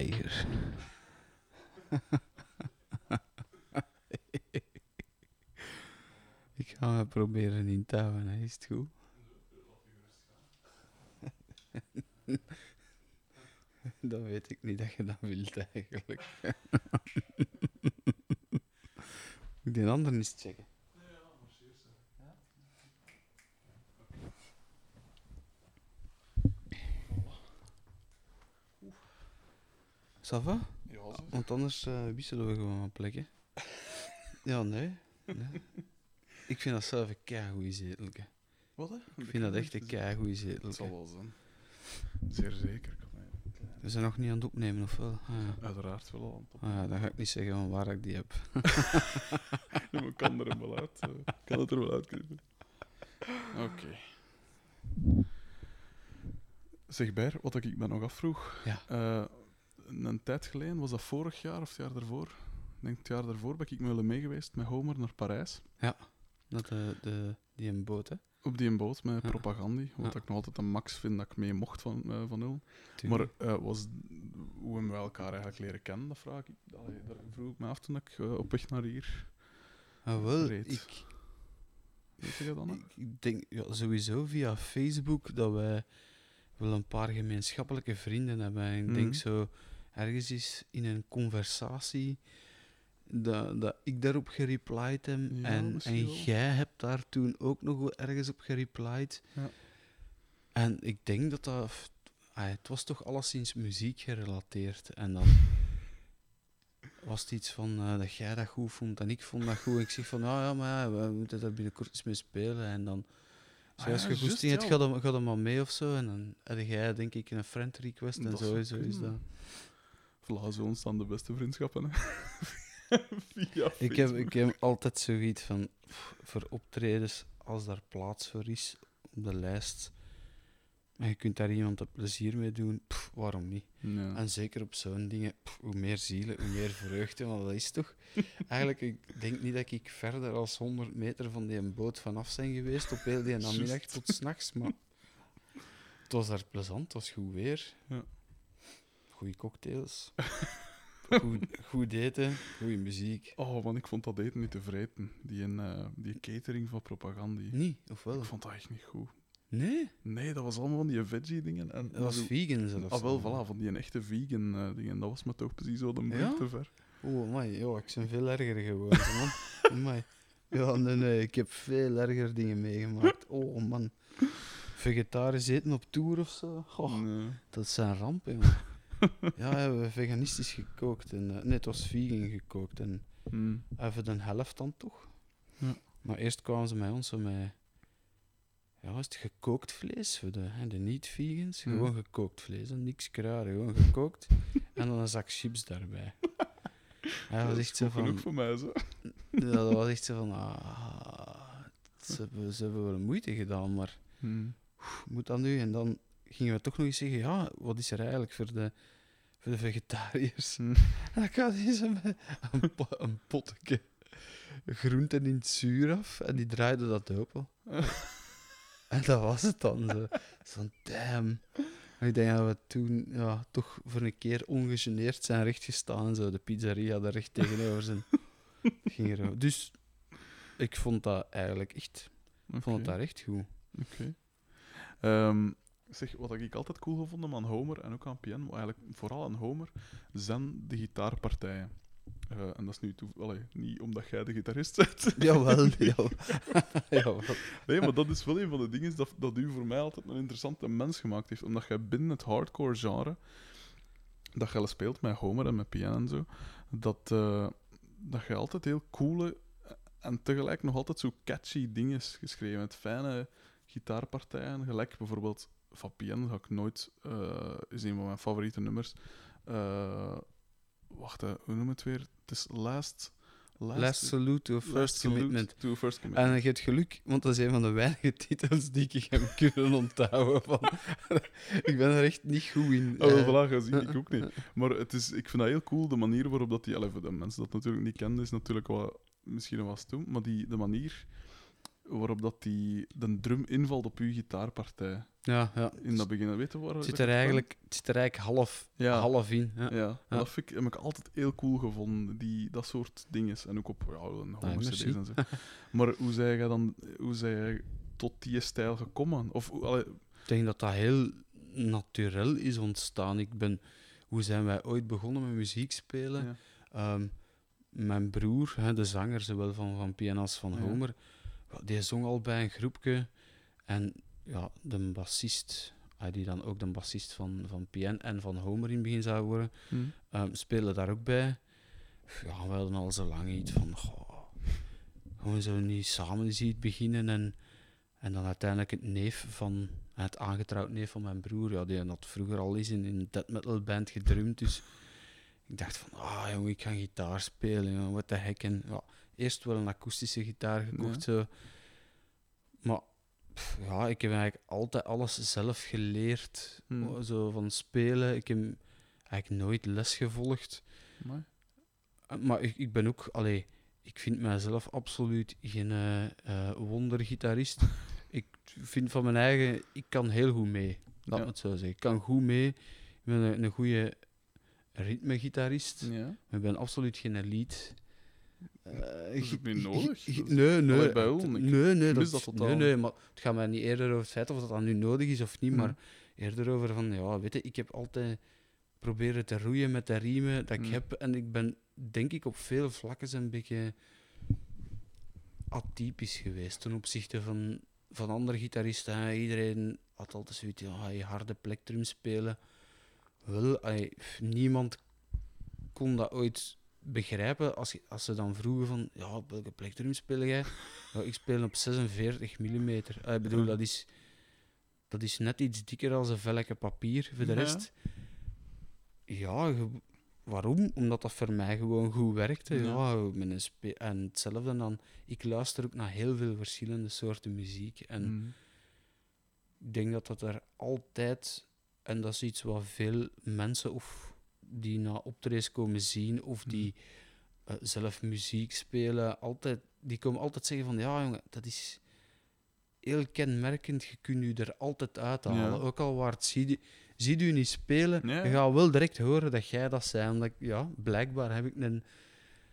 Ik ga me proberen in te houden, hè. is het goed? Dan weet ik niet dat je dat wilt eigenlijk. Moet die ander eens checken? Ja. Want anders eh, wisselen we gewoon van plekken. Ja, nee. nee. Ik vind dat zelf een keigoeie zetelke. Wat, hè? Ik vind dat echt een keigoeie Het zal zetelke. wel zijn. Zeer zeker. We zijn nog niet aan het opnemen, of wel? Ah, ja. Uiteraard wel aan het Ah, ja, dan ga ik niet zeggen van waar ik die heb. Nee, maar ik kan er hem wel uit. eh, Ik kan het er wel uitknippen. Oké. Zeg Ber, wat ik me nog afvroeg. Ja. Eh, een tijd geleden, was dat vorig jaar of het jaar daarvoor? Ik denk het jaar daarvoor ben ik wel mee geweest met Homer naar Parijs. Dat de, de, die een boot, hè? Op die een boot met Ja. propagandie. Wat Ja. ik nog altijd een max vind dat ik mee mocht van, eh van nul. Maar eh, was, hoe we elkaar eigenlijk leren kennen? Dat vraag ik. Allee, daar vroeg ik me af toen ik eh, op weg naar hier. ah, wel, reed. ik, Weet je dat dan? ik, ik denk ja, sowieso via Facebook dat wij wel een paar gemeenschappelijke vrienden hebben. En ik Mhm. denk zo ergens is in een conversatie dat, dat ik daarop gereplied heb Ja, en, en jij hebt daar toen ook nog wel ergens op gereplied. Ja. En ik denk dat dat... ah, het was toch alleszins muziek gerelateerd. En dan was het iets van eh, dat jij dat goed vond en ik vond dat goed. En ik zeg van, nou ja, maar ja, we moeten daar binnenkort eens mee spelen. En dan... Ah Zoals je juist, goesting hebt, ja. ga dan, ga dan maar mee of zo. En dan heb jij, denk ik, een friend request. En zo, zo is dat. Zo ontstaan de beste vriendschappen. Ik heb, ik heb altijd zoiets van, pff, voor optredens, als daar plaats voor is op de lijst, en je kunt daar iemand een plezier mee doen, pff, waarom niet? Ja. En zeker op zo'n dingen, pff, hoe meer zielen, hoe meer vreugde, want dat is toch... Eigenlijk, ik denk niet dat ik verder als 100 meter van die boot vanaf zijn geweest, op heel die namiddag tot s'nachts, maar het was daar plezant, het was goed weer. Ja. Goeie cocktails. goed, goed eten, goede muziek. Oh man, ik vond dat eten niet te vreten. Die, een, eh, die catering van propagandie. Niet, of wel? Ik vond dat echt niet goed. Nee, Nee, dat was allemaal van die veggie dingen. En, dat was vegan zelfs. Ah, wel, voilà, van die echte vegan eh, dingen. Dat was me toch precies zo de brug Ja? te ver. Oh, my, ja, ik ben veel erger geworden, man. Amai. Ja, nee, nee, ik heb veel erger dingen meegemaakt. Oh, man. Vegetarisch eten op tour of zo. Oh, Nee. dat zijn rampen, man. Ja, we hebben veganistisch gekookt. En, eh, nee, het was vegan gekookt. En Hmm. even de helft dan toch. Ja. Maar eerst kwamen ze met ons zo met... Ja, was het gekookt vlees voor de, hè, de niet-vegans? Mhm. Gewoon gekookt vlees, hè, niks kruiden, gewoon gekookt. en dan een zak chips daarbij. Dat was echt zo van... genoeg voor mij, zo. Dat was echt zo van... Ah, ze, hebben, ze hebben wel moeite gedaan, maar Hmm. moet dat nu? En dan gingen we toch nog eens zeggen, ja, wat is er eigenlijk voor de, voor de vegetariërs? Hmm. En dan gaat met een, po een potje groenten in het zuur af en die draaide dat open. en dat was het dan. Zo. Zo'n damn. En ik denk dat we toen ja, toch voor een keer ongegeneerd zijn rechtgestaan. Zo. De pizzeria daar recht tegenover zijn. Ging er, dus ik vond dat eigenlijk echt, ik vond het daar echt goed. oké. Ehm, zeg, wat ik altijd cool gevonden aan Homer en ook aan PN, maar eigenlijk vooral aan Homer, zijn de gitaarpartijen. Eh, en dat is nu toe, allee, niet omdat jij de gitarist bent. Jawel, jawel. jawel. Nee, maar dat is wel een van de dingen dat, dat u voor mij altijd een interessante mens gemaakt heeft. Omdat jij binnen het hardcore genre, dat al speelt met Homer en met piano en zo, dat, eh, dat je altijd heel coole en tegelijk nog altijd zo catchy dingen geschreven hebt. Fijne gitaarpartijen, gelijk bijvoorbeeld van piano ga ik nooit, eh, is een van mijn favoriete nummers. Eh, wacht, hè, hoe noem het weer? Het is Last... Last salute to first Last commitment. to first commitment. En je hebt geluk, want dat is een van de weinige titels die ik heb kunnen onthouden. Van. ik ben er echt niet goed in. Oh, voilà, ga zien, ik ook niet. Maar het is, ik vind dat heel cool, de manier waarop dat die... Allee, voor de mensen dat natuurlijk niet kennen, is natuurlijk wel, misschien wel wat stom, maar die, de manier waarop dat die, de drum invalt op uw gitaarpartij. Ja, ja. In dat begin, weet je waar? Het zit er eigenlijk, het zit er eigenlijk half, Ja. half in. Ja. Ja, Ja. dat vind ik, heb ik altijd heel cool gevonden, die, dat soort dingen. En ook op ja, een Ah. CD's en zo. maar hoe zij jij dan hoe zij tot die stijl gekomen? Of, allee, Ik denk dat dat heel natuurlijk is ontstaan. Ik ben, hoe zijn wij ooit begonnen met muziek spelen? Ehm, mijn broer, hè, de zanger, zowel van, van Pian als van. Homer, die zong al bij een groepje. En ja, de bassist, ah, die dan ook de bassist van, van Pian en van Homer in het begin zou worden, hm. Ehm spelen daar ook bij. Ja, we hadden al zo lang iets van. goh, gewoon zo niet samen iets beginnen. En, en dan uiteindelijk het neef van. Het aangetrouwd neef van mijn broer. Ja, die had vroeger al eens in een death metal band gedrumd. Dus ik dacht van. Ah jongen, ik ga gitaar spelen. jongen, Wat de heck. En ja, eerst wel een akoestische gitaar gekocht. Zo. Maar pff, ja, ik heb eigenlijk altijd alles zelf geleerd. Hmm. Zo van spelen. Ik heb eigenlijk nooit les gevolgd. Amai. Uh, Maar ik, ik ben ook, allee, ik vind mijzelf absoluut geen eh, eh, wondergitarist. ik vind van mijn eigen, ik kan heel goed mee. Laat Ja. me het zo zeggen. Ik kan goed mee. Ik ben een, een goede ritmegitarist. Ja. Maar ik ben absoluut geen elite. Eh, is ook niet nodig. is- Nee, nee. Allee, bij het- nee, nee, mis dat, dat nee, totaal. nee, maar het gaat mij niet eerder over het feit of dat dan nu nodig is of niet, Hmm. maar eerder over van, ja, weet je, ik heb altijd proberen te roeien met de riemen dat ik Hmm. heb en ik ben, denk ik, op veel vlakken een beetje atypisch geweest ten opzichte van, van andere gitaristen. hè. Iedereen had altijd zoiets, ja, je harde plektrum spelen. Wel, niemand kon dat ooit begrijpen als, je- als ze dan vroegen van, ja, op welke plektrum speel jij? Ja, ik speel op 46 mm. ik bedoel, dat is, dat is net iets dikker als een velletje papier. Voor de rest, ja, waarom? Omdat dat voor mij gewoon goed werkte. Ja. Ja, met een spe- en hetzelfde dan, ik luister ook naar heel veel verschillende soorten muziek. En Hm. ik denk dat dat er altijd, en dat is iets wat veel mensen of die naar optredens komen zien of die eh, zelf muziek spelen, altijd, die komen altijd zeggen van ja jongen, dat is heel kenmerkend, je kunt je er altijd uithalen. Ja. Ook al waar het ziet, ziet u niet spelen, Ja. je gaat wel direct horen dat jij dat bent. Omdat, ja, blijkbaar heb ik een...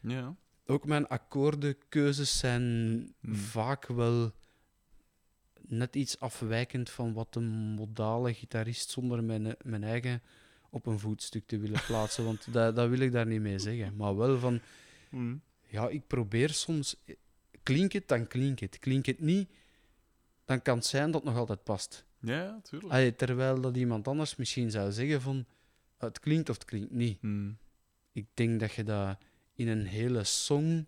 Ja. Ook mijn akkoordenkeuzes zijn Hmm. vaak wel net iets afwijkend van wat een modale gitarist zonder mijn, mijn eigen op een voetstuk te willen plaatsen. Want dat, dat wil ik daar niet mee zeggen. Maar wel van, Hm. ja, ik probeer soms... Klink het, dan klink het. Klink het niet, dan kan het zijn dat het nog altijd past. Ja, tuurlijk. Allee, terwijl dat iemand anders misschien zou zeggen van, het klinkt of het klinkt niet. Hm. Ik denk dat je dat in een hele song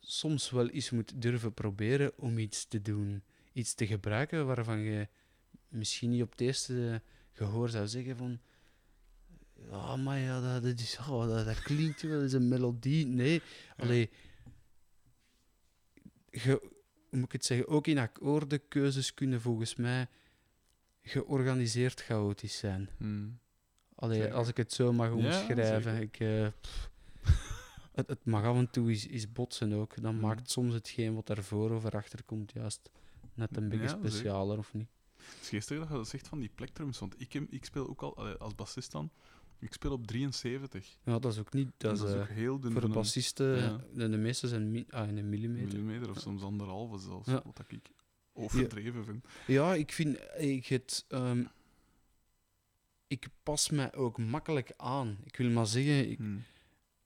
soms wel eens moet durven proberen om iets te doen. Iets te gebruiken waarvan je misschien niet op het eerste gehoor zou zeggen van... Ja, maar ja, dat, dat, is, oh, dat, dat klinkt wel eens een melodie. Nee, allee... Je, hoe moet ik het zeggen? Ook in akkoordenkeuzes kunnen volgens mij georganiseerd chaotisch zijn. Hm. Allee, als ik het zo mag omschrijven. ik, eh, het, het mag af en toe is, is botsen ook. Dan Mhm. maakt soms hetgeen wat daarvoor of erachter komt juist net een beetje Ja, specialer, of niet? Het is geestig dat je dat zegt van die plektrums, want ik, ik speel ook al, als bassist dan, ik speel op 73. Ja, dat is ook niet... Dat is, dat is eh, ook heel dun voor de bassisten, ja. de, meeste zijn mi- ah, in een millimeter. millimeter of soms anderhalve zelfs, Ja. wat ik overdreven vind. Ja, ik vind ik het. ehm, ik pas mij ook makkelijk aan. Ik wil maar zeggen, ik, Hm.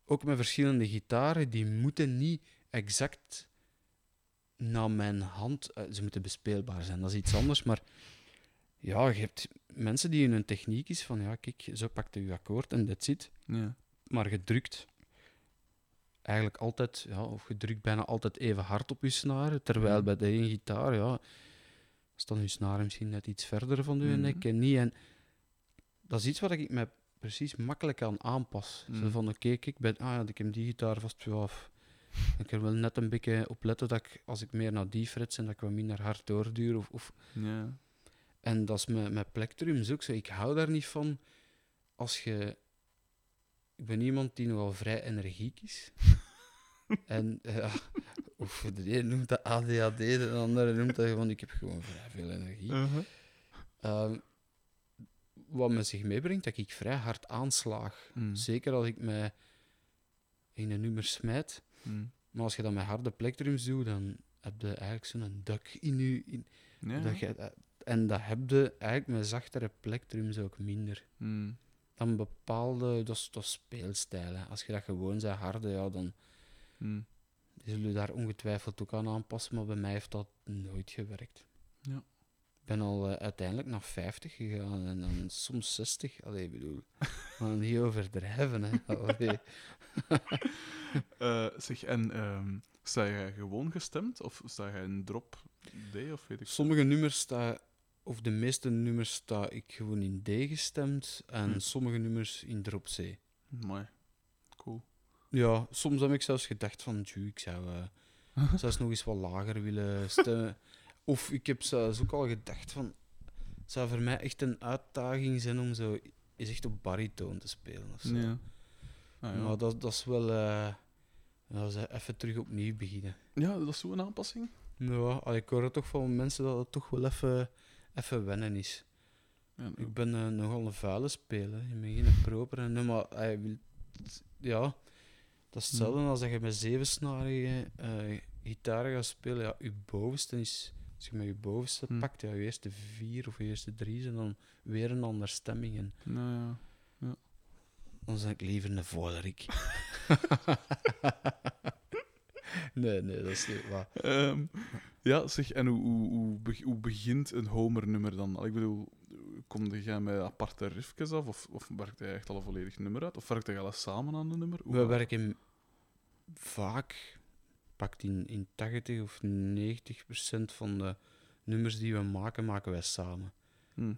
ook met verschillende gitaren, die moeten niet exact naar mijn hand. eh, ze moeten bespeelbaar zijn, dat is iets anders. Maar ja, je hebt mensen die in hun techniek is van ja, kijk, zo pakt je je akkoord en dat zit. Ja. Maar je drukt eigenlijk altijd, ja, of je drukt bijna altijd even hard op je snaren. Terwijl bij de ene gitaar, ja, staan je snaren misschien net iets verder van je nek en niet. En dat is iets wat ik me precies makkelijk aan aanpas. Zo van, oké, kijk, bij, ah ja, ik heb die gitaar vast ja, f- Ik er wel net een beetje op letten dat ik, als ik meer naar die frets en dat ik wat minder hard doorduur. Of, of, Ja. En dat is met, met plektrums ook zo. Ik hou daar niet van als je... Ik ben iemand die nogal vrij energiek is. en ja, of de een noemt dat ADHD, de andere noemt dat gewoon, ik heb gewoon vrij veel energie. Uh-huh. Ehm, wat met zich meebrengt, dat ik vrij hard aanslaag. Mm. Zeker als ik mij in een nummer smijt. Mm. Maar als je dat met harde plektrums doet, dan heb je eigenlijk zo'n duik in je... In, Ja. dat je, en dat heb je eigenlijk met zachtere plektrums ook minder. Mm. Dan bepaalde... Dat is, dat is speelstijl. Hè. Als je dat gewoon zei harde, ja, dan Mm. zullen je daar ongetwijfeld ook aan aanpassen. Maar bij mij heeft dat nooit gewerkt. Ja. Ik ben al eh, uiteindelijk naar 50 gegaan en dan soms 60. Allee, ik bedoel, gaan niet overdrijven. Hè. Eh, zeg, en ehm, sta jij gewoon gestemd? Of sta jij in drop D? Of weet ik Sommige nummers sta, of de meeste nummers sta ik gewoon in D gestemd en Hm. sommige nummers in drop C. Mooi. Cool. Ja, soms heb ik zelfs gedacht van, "Tjoe, ik zou eh, zelfs nog eens wat lager willen stemmen. Of ik heb zelfs ook al gedacht van, het zou voor mij echt een uitdaging zijn om zo eens echt op baritoon te spelen of zo. Ja. Ah, ja. Maar dat, dat is wel, eh, dat is eh, even terug opnieuw beginnen. ja, dat is zo'n aanpassing. Ja, ik hoor toch van mensen dat het toch wel even, even wennen is. Ja, Ik ben eh, nogal een vuile speler. Je bent geen nee, maar hij wil, ja, dat is hetzelfde als dat je met zevensnarige eh gitaar gaat spelen. Ja, je bovenste is, als je met je bovenste Hm. pakt, ja, je eerste vier of je eerste drie zijn dan weer een andere stemming. En nou ja. dan ben ik liever een volerik. nee, nee, dat is niet waar. Ehm, ja, zeg, en hoe, hoe, hoe, be- hoe begint een Homer-nummer dan? Ik bedoel, kom jij met aparte riffjes af? Of, of werkt hij echt al een volledig nummer uit? Of werkt hij alles samen aan een nummer? Hoe We werken vaak, pakt in, in 80 of 90 procent van de nummers die we maken, maken wij samen. Hm.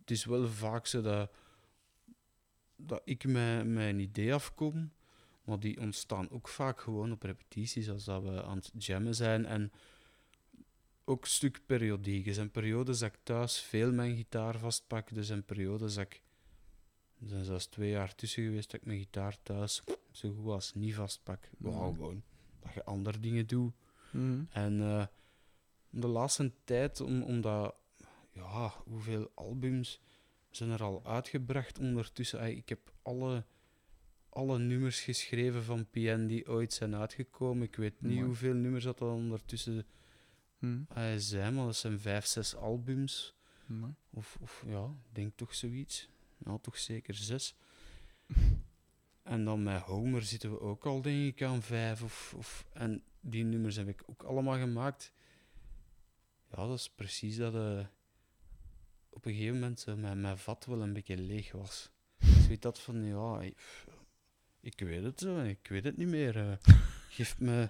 Het is wel vaak zo dat, dat ik met, met een idee afkom, maar die ontstaan ook vaak gewoon op repetities als dat we aan het jammen zijn. En ook een stuk periodiek. Er zijn periodes dat ik thuis veel mijn gitaar vastpak, er zijn periodes dat ik... Er zijn zelfs twee jaar tussen geweest dat ik mijn gitaar thuis zo goed als niet vastpak. Mhm. gewoon dat je andere dingen doet. Mhm. En eh, de laatste tijd, om, omdat, ja, hoeveel albums zijn er al uitgebracht ondertussen? Ik heb alle, alle nummers geschreven van PN die ooit zijn uitgekomen. Ik weet niet hoeveel nummers dat er ondertussen Hm. zijn, maar dat zijn vijf, zes albums. Of, of ja, ik denk toch zoiets. Ja, toch zeker zes. En dan met Homer zitten we ook al, denk ik, aan vijf. Of, of, en die nummers heb ik ook allemaal gemaakt. Ja, dat is precies dat eh, op een gegeven moment zo mijn, mijn vat wel een beetje leeg was. Dus weet dat van, ja, ik, ik weet het zo, ik weet het niet meer. eh. geef, me,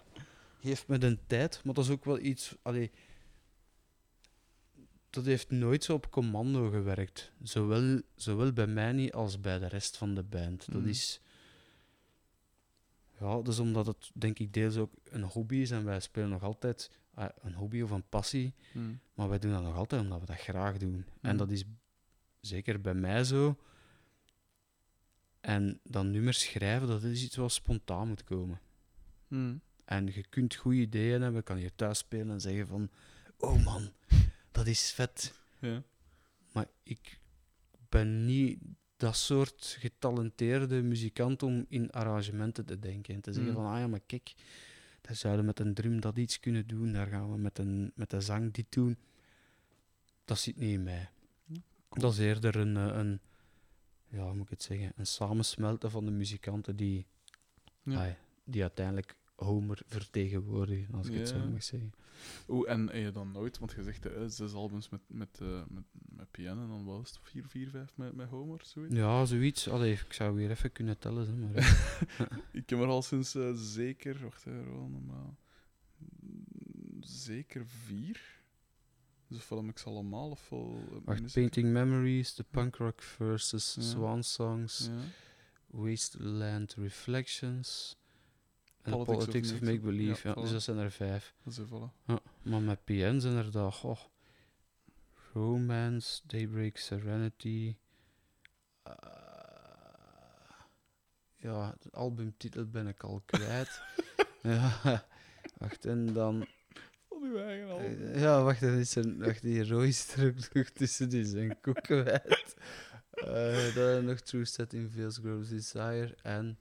geef me de tijd. Maar dat is ook wel iets... Allee, dat heeft nooit zo op commando gewerkt. Zowel, zowel bij mij niet als bij de rest van de band. Dat Mhm. is... Ja, dat is omdat het denk ik deels ook een hobby is en wij spelen nog altijd ah, een hobby of een passie. Hm. Maar wij doen dat nog altijd omdat we dat graag doen. En Mhm. dat is zeker bij mij zo. En dan nummers schrijven, dat is iets wat spontaan moet komen. En je kunt goede ideeën hebben, kan hier thuis spelen en zeggen van... Oh man, dat is vet. Ja. Maar ik ben niet dat soort getalenteerde muzikant om in arrangementen te denken. En te zeggen Mm. van, ah ja, maar kijk, daar zouden we met een drum dat iets kunnen doen. Daar gaan we met, een, met de zang dit doen. Dat zit niet in mij. Dat is eerder een, eh, een, ja, hoe moet ik het zeggen, een samensmelten van de muzikanten die, Ja. die uiteindelijk Homer vertegenwoordigen, als ik het zo mag zeggen. Oeh, en heb je dan nooit, want je zegt eh, zes albums met, met, eh, met, met piano en dan was het vier, vier, vijf met, met Homer, zoiets? Ja, zoiets. Allee, ik zou weer even kunnen tellen. Maar, Ik heb er al sinds eh, zeker, wacht Roland, normaal. Zeker vier. Dus heb ik ze allemaal, eh, Wacht, Painting Memories, The Punk Rock Versus, Ja. Swan Songs, Ja. Wasteland Reflections Politics of Politics of Make- Make Believe. ja, Ja, dus dat zijn er vijf. Dat is er, voilà. Ja, maar met PN zijn er dan goh, Romance, Daybreak Serenity. eh, ja, de albumtitel ben ik al kwijt. ja, Wacht, en dan... Van uw eigen album. eh, ja, wacht, er is een... Wacht, die rooistruk nog tussen die zijn koekenwijd. Eh dan nog True Set in Feels Grows Desire en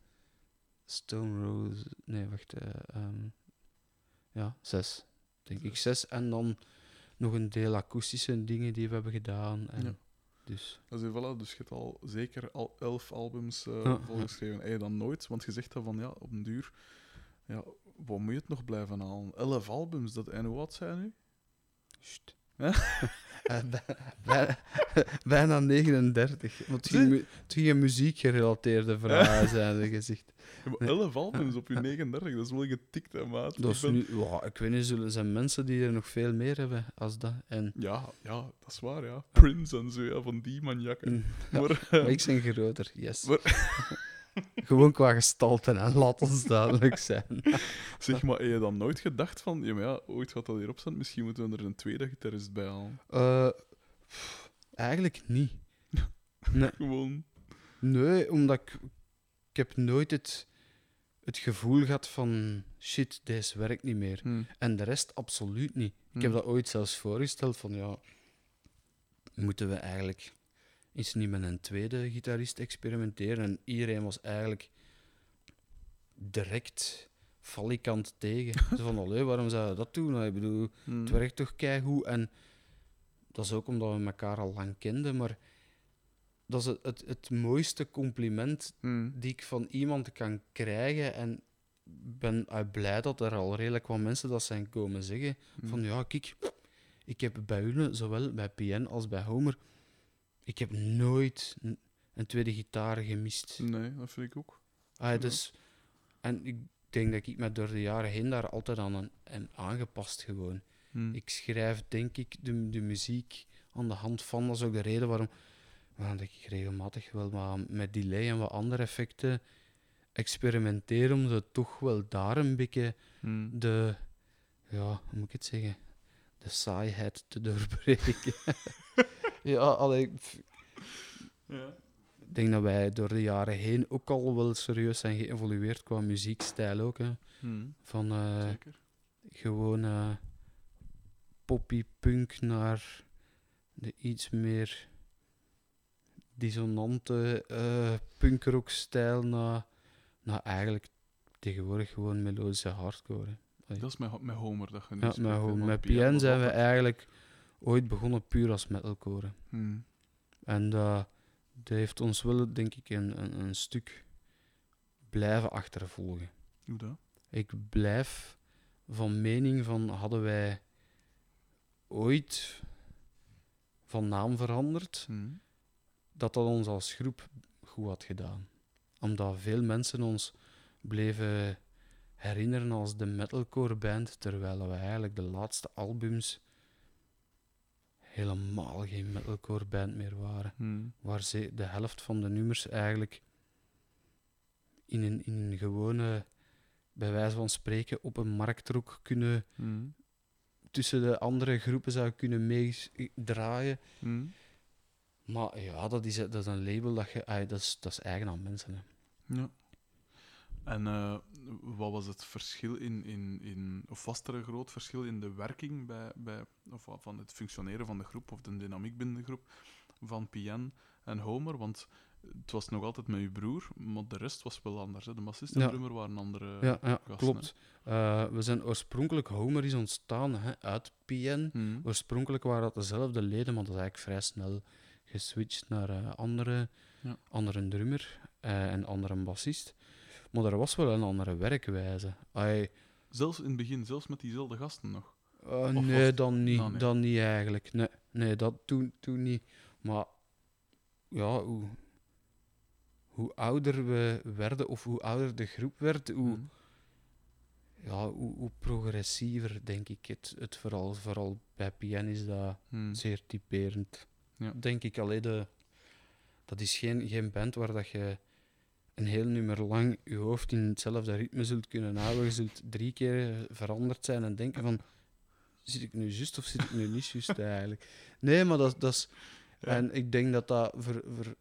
Stone Rose... Nee, wacht. eh, ehm, ja, zes. Denk ik zes. En dan nog een deel akoestische dingen die we hebben gedaan. En Ja. Dus... Dus, voilà, dus je hebt al zeker al elf albums eh Ja, volgeschreven. Je dan nooit? Want je zegt dan van ja, op een duur, ja, wat moet je het nog blijven halen? Elf albums, dat, en hoe oud zijn nu? Sst. Eh, bij- bijna, bijna 39. Want het ging, mu- het ging een muziekgerelateerde vragen zijn, er. Ja, maar Nee. elf albums op je 39, dat is wel getikt, hè, maat. Dat Ik is ben- nu, ja, ik weet niet, zullen zijn mensen die er nog veel meer hebben als dat. En, Ja, ja, dat is waar, ja. Prince en zo, ja, van die manjakken. mm, ja, Maar, maar ik ben groter, yes. Maar- Gewoon qua gestalte, en laat ons duidelijk zijn. zeg maar, heb je dan nooit gedacht van, ja, maar ja, ooit gaat dat hierop staan, misschien moeten we er een tweede gitarist bij halen. Eh, pff, eigenlijk niet. Nee, Gewoon, nee, omdat ik... Ik heb nooit het, het gevoel gehad van... Shit, deze werkt niet meer. hm, En de rest absoluut niet. Ik heb dat ooit zelfs voorgesteld van ja, moeten we eigenlijk eens niet met een tweede gitarist experimenteren? En iedereen was eigenlijk direct falikant tegen. Zo van, allee, waarom zou je dat doen? Nou, Ik bedoel, het werkt toch keigoed. En dat is ook omdat we elkaar al lang kenden, maar dat is het, het, het mooiste compliment Hm. die ik van iemand kan krijgen. En ik ben eh, blij dat er al redelijk wat mensen dat zijn komen zeggen. Hm. Van ja, kijk, ik heb bij hun, zowel bij PN als bij Homer, ik heb nooit een, tweede gitaar gemist. Nee, dat vind ik ook. Ah, dus, en ik denk dat ik me door de jaren heen daar altijd aan een, en aangepast gewoon. Hm. Ik schrijf, denk ik, de, de muziek aan de hand van. Dat is ook de reden waarom, waarom ik regelmatig wel wat met delay en wat andere effecten experimenteer, om ze toch wel daar een beetje Hm. de, ja, hoe moet ik het zeggen, de saaiheid te doorbreken. ja, allee, ik f- Ja. ik denk dat wij door de jaren heen ook al wel serieus zijn geëvolueerd qua muziekstijl ook. Hè. Hm. Van Zeker. gewoon eh, poppy punk naar de iets meer dissonante eh punkrockstijl naar, naar eigenlijk tegenwoordig gewoon melodische hardcore. hè. Dat is met, met Homer dat je nu Ja, spreekt, met, hè, Home. want met Piano PN zijn we eigenlijk ooit begonnen puur als metalcore. Hm. En dat, dat heeft ons wel, denk ik, een, een, een stuk blijven achtervolgen. Hoe dat? Ik blijf van mening van hadden wij ooit van naam veranderd, Hm. dat dat ons als groep goed had gedaan. Omdat veel mensen ons bleven herinneren als de metalcore band, terwijl we eigenlijk de laatste albums helemaal geen metalcore band meer waren. Hm. Waar ze de helft van de nummers eigenlijk in een, in een gewone, bij wijze van spreken, op een marktroek kunnen Hm. tussen de andere groepen zou kunnen meedraaien. Hm. Maar ja, dat is, dat is een label dat je... ah, dat, is, dat is eigen aan mensen. Hè. Ja. En eh, wat was het verschil in, in, in. Of was er een groot verschil in de werking bij, bij, of van het functioneren van de groep, of de dynamiek binnen de groep, van PN en Homer? Want het was nog altijd met uw broer, maar de rest was wel anders. Hè? De bassist en Ja. drummer waren andere. ja, ja gasten, klopt. Eh, we zijn oorspronkelijk... Homer is ontstaan hè, uit PN. Hm. Oorspronkelijk waren dat dezelfde leden, maar dat is eigenlijk vrij snel geswitcht naar eh, andere, Ja. andere drummer eh, en andere bassist. Maar er was wel een andere werkwijze. Ai, Zelfs in het begin, zelfs met diezelfde gasten nog. eh, nee, dan niet. Nou, nee. Dan niet eigenlijk. Nee, nee dat toen, toen niet. Maar ja, hoe, hoe ouder we werden, of hoe ouder de groep werd, hoe, Hm. ja, hoe, hoe progressiever, denk ik, het, het vooral, vooral bij PN is dat Hm. zeer typerend. Ja. Denk ik alleen de. Dat is geen, geen band waar dat je een heel nummer lang je hoofd in hetzelfde ritme zult kunnen houden. Je zult drie keer veranderd zijn en denken van... Zit ik nu juist of zit ik nu niet juist eigenlijk? Nee, maar dat, dat is... Ja. En ik denk dat dat voor, voor,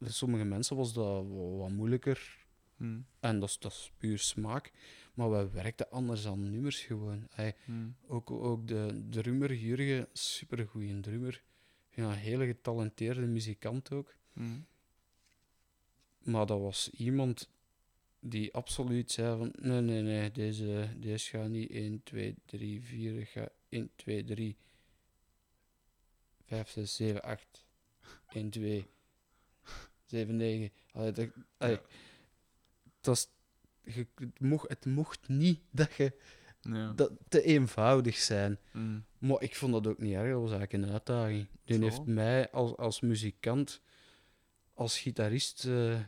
voor sommige mensen was dat wa- wat moeilijker Mm. En dat is, dat is puur smaak. Maar we werkten anders dan nummers gewoon. Ey, Mm. ook, ook de drummer, Jurgen, supergoeie drummer. Ja, een hele getalenteerde muzikant ook. Mm. Maar dat was iemand die absoluut zei van... Nee, nee, nee, deze, deze gaat niet 1, 2, 3, 4. Het gaat 1, 2, 3, 5, 6, 7, 8. 1, 2, 7, 9. Allee, dat, allee, Ja. dat is, je, het, mocht, het mocht niet dat je Ja. dat te eenvoudig zijn. Mm. Maar ik vond dat ook niet erg, dat was eigenlijk een uitdaging. Die Zo. heeft mij als, als muzikant, als gitarist, eh,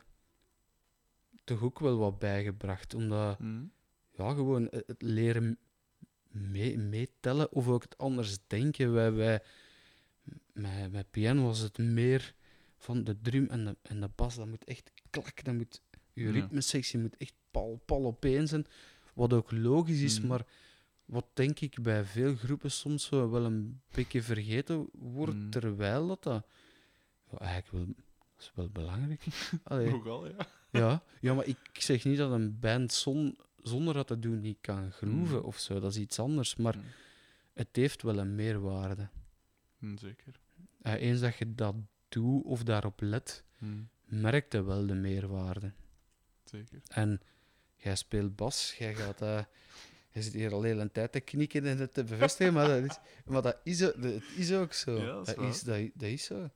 toch ook wel wat bijgebracht. Omdat, Mm. ja, gewoon het leren mee- meetellen of ook het anders denken. Wij, wij, met, met piano was het meer van de drum en de, en de bas. Dat moet echt klak, dat moet, je ritmesectie moet echt pal, pal opeen zijn. Wat ook logisch is, Mhm. maar wat denk ik bij veel groepen soms wel een beetje vergeten wordt, Mhm. terwijl dat, dat ja, eigenlijk wel, dat is wel belangrijk. Nogal, ja. Ja. ja, maar ik zeg niet dat een band zon, zonder dat te doen niet kan groeven Mhm. of zo. Dat is iets anders, maar Mm. het heeft wel een meerwaarde. Mm, Zeker. Eh, eens dat je dat doet of daarop let, Mm. merkt je wel de meerwaarde. Zeker. En jij speelt bas, jij gaat... eh je zit hier al heel een tijd te knikken en het te bevestigen, maar dat is, maar dat is, ook- dat is ook zo. Ja, dat is dat, is, dat, dat is zo.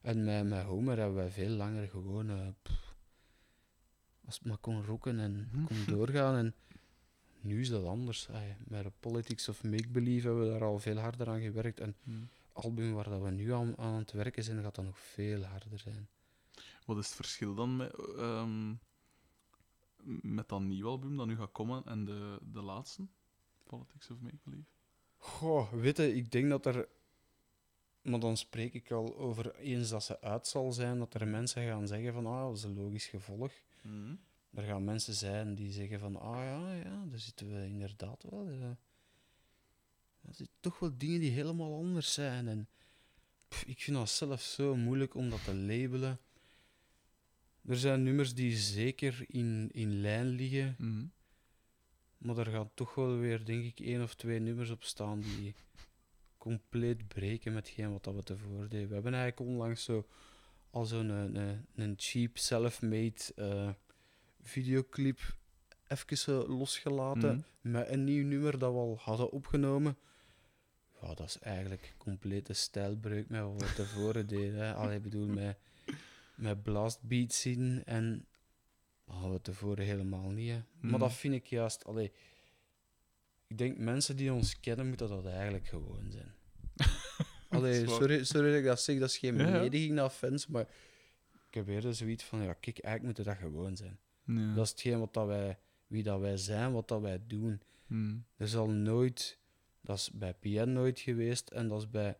En met, met Homer hebben wij veel langer gewoon... pff, als het maar kon rocken en Mhm. kon doorgaan. En nu is dat anders. Ey, met de Politics of Make Believe hebben we daar al veel harder aan gewerkt. En Mm. album waar dat we nu aan, aan het werken zijn, gaat dat nog veel harder zijn. Wat is het verschil dan met, ehm, met dat nieuwe album dat nu gaat komen en de, de laatste? Politics of Make Believe? Goh, weet je, ik denk dat er... Maar dan spreek ik al over eens dat ze uit zal zijn, dat er mensen gaan zeggen van, ah, dat is een logisch gevolg. Mm. Er gaan mensen zijn die zeggen van, ah ja, ja, daar zitten we inderdaad wel. eh, er zitten toch wel dingen die helemaal anders zijn. En pff, ik vind dat zelf zo moeilijk om dat te labelen. Er zijn nummers die zeker in, in lijn liggen, Mm. maar er gaan toch wel weer, denk ik, één of twee nummers op staan die compleet breken met wat dat we tevoren deden. We hebben eigenlijk onlangs zo al zo'n een, een, een cheap, self-made eh, videoclip even zo losgelaten Mm. met een nieuw nummer dat we al hadden opgenomen. Ja, dat is eigenlijk complete stijlbreuk met wat we tevoren deden. Allee, ik bedoel, met, met blastbeats in en dat hadden we tevoren helemaal niet. Hè. Maar Mhm. dat vind ik juist... Allee, ik denk, mensen die ons kennen, moeten dat eigenlijk gewoon zijn. Allee, sorry, sorry dat ik dat zeg, dat is geen belediging naar fans, maar ik heb eerder zoiets van, ja, kijk, eigenlijk moet dat gewoon zijn. Ja. Dat is hetgeen wat dat wij, wie dat wij zijn, wat dat wij doen. Mm. Er zal nooit, dat is bij PN nooit geweest en dat is bij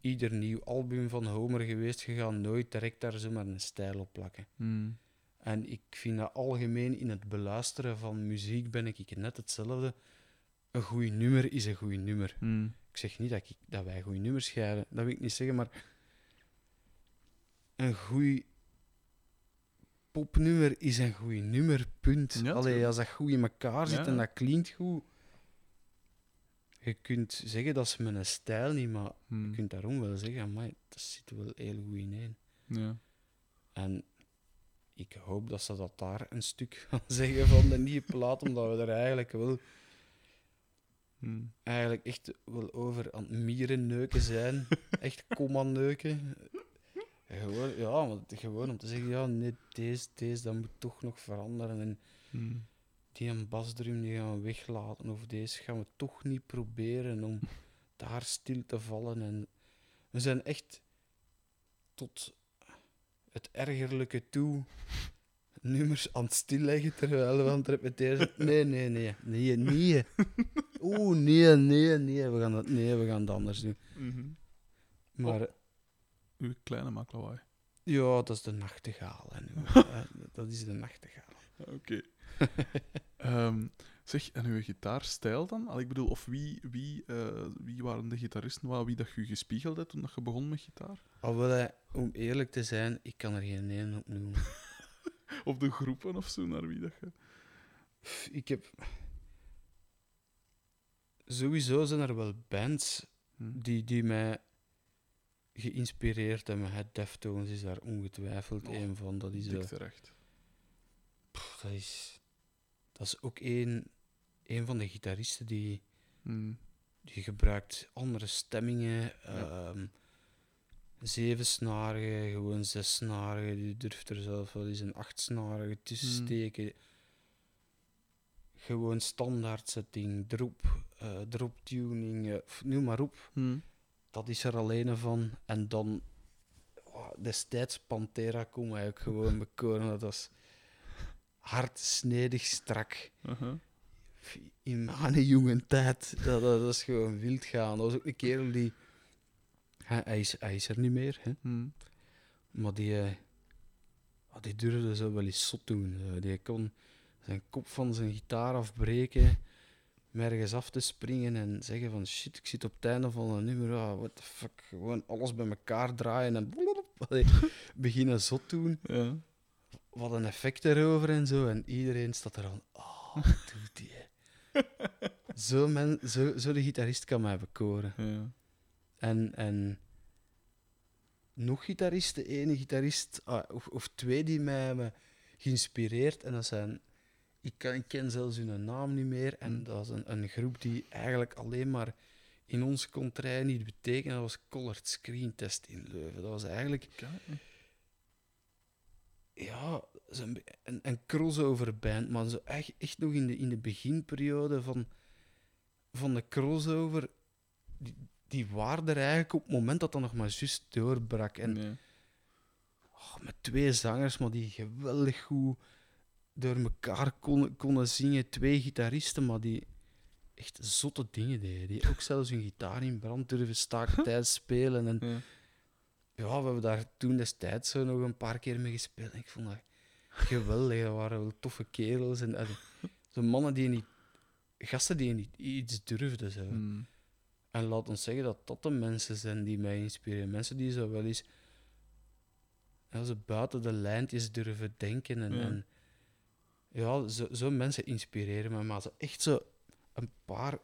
ieder nieuw album van Homer geweest. Je gaat nooit direct daar zomaar een stijl op plakken. Mm. En ik vind dat algemeen in het beluisteren van muziek ben ik net hetzelfde. Een goed nummer is een goed nummer. Mm. Ik zeg niet dat, ik, dat wij goede nummers scheiden, dat wil ik niet zeggen, maar een goed popnummer is een goed nummer, punt. Ja, Allee, als dat goed in elkaar zit Ja. en dat klinkt goed. Je kunt zeggen dat ze een stijl niet, maar je Mm. kunt daarom wel zeggen, maar dat zit wel heel goed in één. Ja. En ik hoop dat ze dat daar een stuk gaan zeggen van de nieuwe plaat, omdat we er eigenlijk wel Mm. eigenlijk echt wel over aan het mierenneuken zijn. echt komma neuken. Gewoon, ja, maar gewoon om te zeggen, ja, nee, deze, deze, dat moet toch nog veranderen. En Mm. die een basdrum die gaan we weglaten, of deze gaan we toch niet proberen om daar stil te vallen. En we zijn echt tot het ergerlijke toe nummers aan het stilleggen terwijl we aan het repeteren. Nee, nee, nee, nee, nee. Oeh, nee, nee, nee, we gaan dat, nee, we gaan het anders doen. Mhm. Maar Uw kleine maakt lawaai. ja, dat is de nachtegaal. hè. Eh, dat is de nachtegaal. Oké. Ehm, zeg, en uw gitaarstijl dan? Al, ik bedoel, of wie, wie, eh, wie waren de gitaristen waar wie dat je gespiegeld hebt toen dat je begon met gitaar? Al wel, hè, om eerlijk te zijn, ik kan er geen één op noemen. Op de groepen of zo, naar wie dat je... Ik heb... Sowieso zijn er wel bands Hm. die, die mij geïnspireerd hebben. Het Deftones is daar ongetwijfeld Oh, een van. Dat is, Dik terecht. pff, dat is, dat is ook een, een van de gitaristen die, Hm. die gebruikt andere stemmingen. Ja. ehm zevensnarige, gewoon zessnarige. Die durft er zelf wel eens een achtsnarige tussen Hmm. steken. Gewoon standaard setting, drop, eh drop tuning, eh, noem maar op. Hm. Dat is er alleen van. En dan oh, destijds Pantera kon ook gewoon bekoren. Dat was hard, snedig, strak. Uh-huh. In mijn jonge tijd, dat, dat, is gewoon wild gaan. Dat was ook een kerel die... Hij, hij, is, hij is er niet meer, hè. Hm. Maar die, eh, ah, die durfde zo wel eens zot doen. zo. Die kon zijn kop van zijn gitaar afbreken, ergens af te springen en zeggen van shit, ik zit op het einde van een nummer, ah, what the fuck, gewoon alles bij elkaar draaien en allee, beginnen zot doen. Ja. Wat een effect erover en zo. En iedereen staat er aan, oh, wat doet die? zo, men, zo, zo de gitarist kan mij bekoren. Ja. En, en nog gitaristen, ene gitarist ah, of, of twee die mij hebben geïnspireerd. En dat zijn, ik, kan, ik ken zelfs hun naam niet meer. En Hmm. dat is een, een groep die eigenlijk alleen maar in ons contrij niet betekent. Dat was Colored Screen Test in Leuven. Dat was eigenlijk ja, een, een crossover band, maar zo echt, echt nog in de, in de beginperiode van, van de crossover. Die, die waren er eigenlijk op het moment dat dat nog maar juist doorbrak. En Nee. oh, met twee zangers, maar die geweldig goed door elkaar konden, konden zingen. Twee gitaristen, maar die echt zotte dingen deden. Die ook zelfs hun gitaar in brand durven staken tijdens spelen. En Ja. ja, we hebben daar toen destijds zo nog een paar keer mee gespeeld. En ik vond dat geweldig. Dat waren wel toffe kerels. En, en zo mannen die niet... Gasten die niet iets durfden. Zo. Hm. En laat ons zeggen dat dat de mensen zijn die mij inspireren. Mensen die zo wel eens... Ja, ze buiten de lijntjes durven denken. En Ja. ja, en, ja zo, zo mensen inspireren me. Maar zo echt zo een paar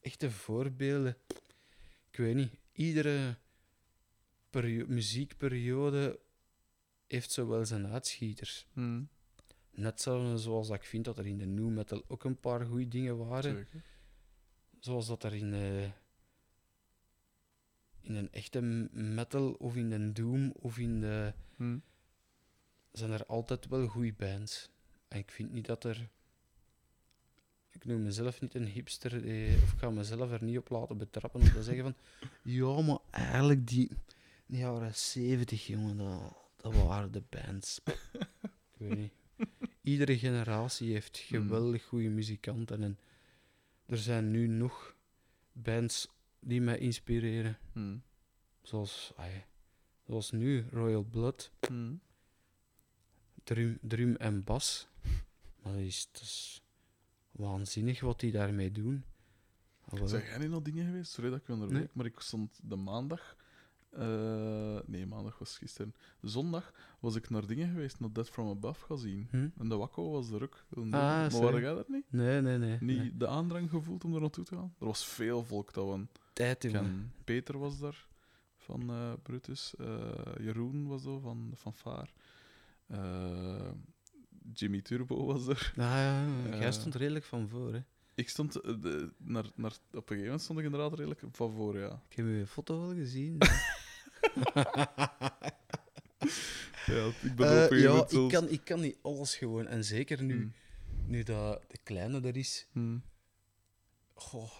echte voorbeelden. Ik weet niet. Iedere perio- muziekperiode heeft zo wel zijn uitschieters. Hm. Net zo zoals ik vind dat er in de new metal ook een paar goede dingen waren. Zeker. Zoals dat er in, eh, in een echte metal of in een doom of in de... Hm. zijn er altijd wel goede bands. En ik vind niet dat er... Ik noem mezelf niet een hipster, eh, of ik ga mezelf er niet op laten betrappen om te zeggen van... Ja, maar eigenlijk die, die jaren 70, jongen, dat, dat waren de bands. ik weet niet. Iedere generatie heeft geweldig goede muzikanten. En er zijn nu nog bands die mij inspireren. Hm. Zoals, zoals nu Royal Blood, Hm. drum, drum en bas. Maar dat is, dat is waanzinnig wat die daarmee doen. Wel. Zijn jij niet nog dingen geweest? Sorry dat ik onderbreek, Nee. maar ik stond de maandag... eh, nee, maandag was gisteren. Zondag was ik naar dingen geweest, naar Dead From Above gaan zien. Hm? En de Wakko was er ook. Ah, maar waren jij daar niet? Nee, nee, nee. Niet nee. de aandrang gevoeld om er naartoe te gaan? Er was veel volk dat we... Tijd, ken. Peter was daar, van eh, Brutus. Eh, Jeroen was er, van de Fanfare. Eh, Jimmy Turbo was er. Ah, ja, jij stond redelijk van voor, hè. Ik stond... de, naar, naar, op een gegeven moment stond ik inderdaad redelijk van voor, ja. Ik heb je foto wel gezien. ja ik ben Eh, een gegeven ja, ik zelfs- kan, ik kan niet alles gewoon. En zeker nu, Hmm. nu dat de kleine er is. Hmm. Goh,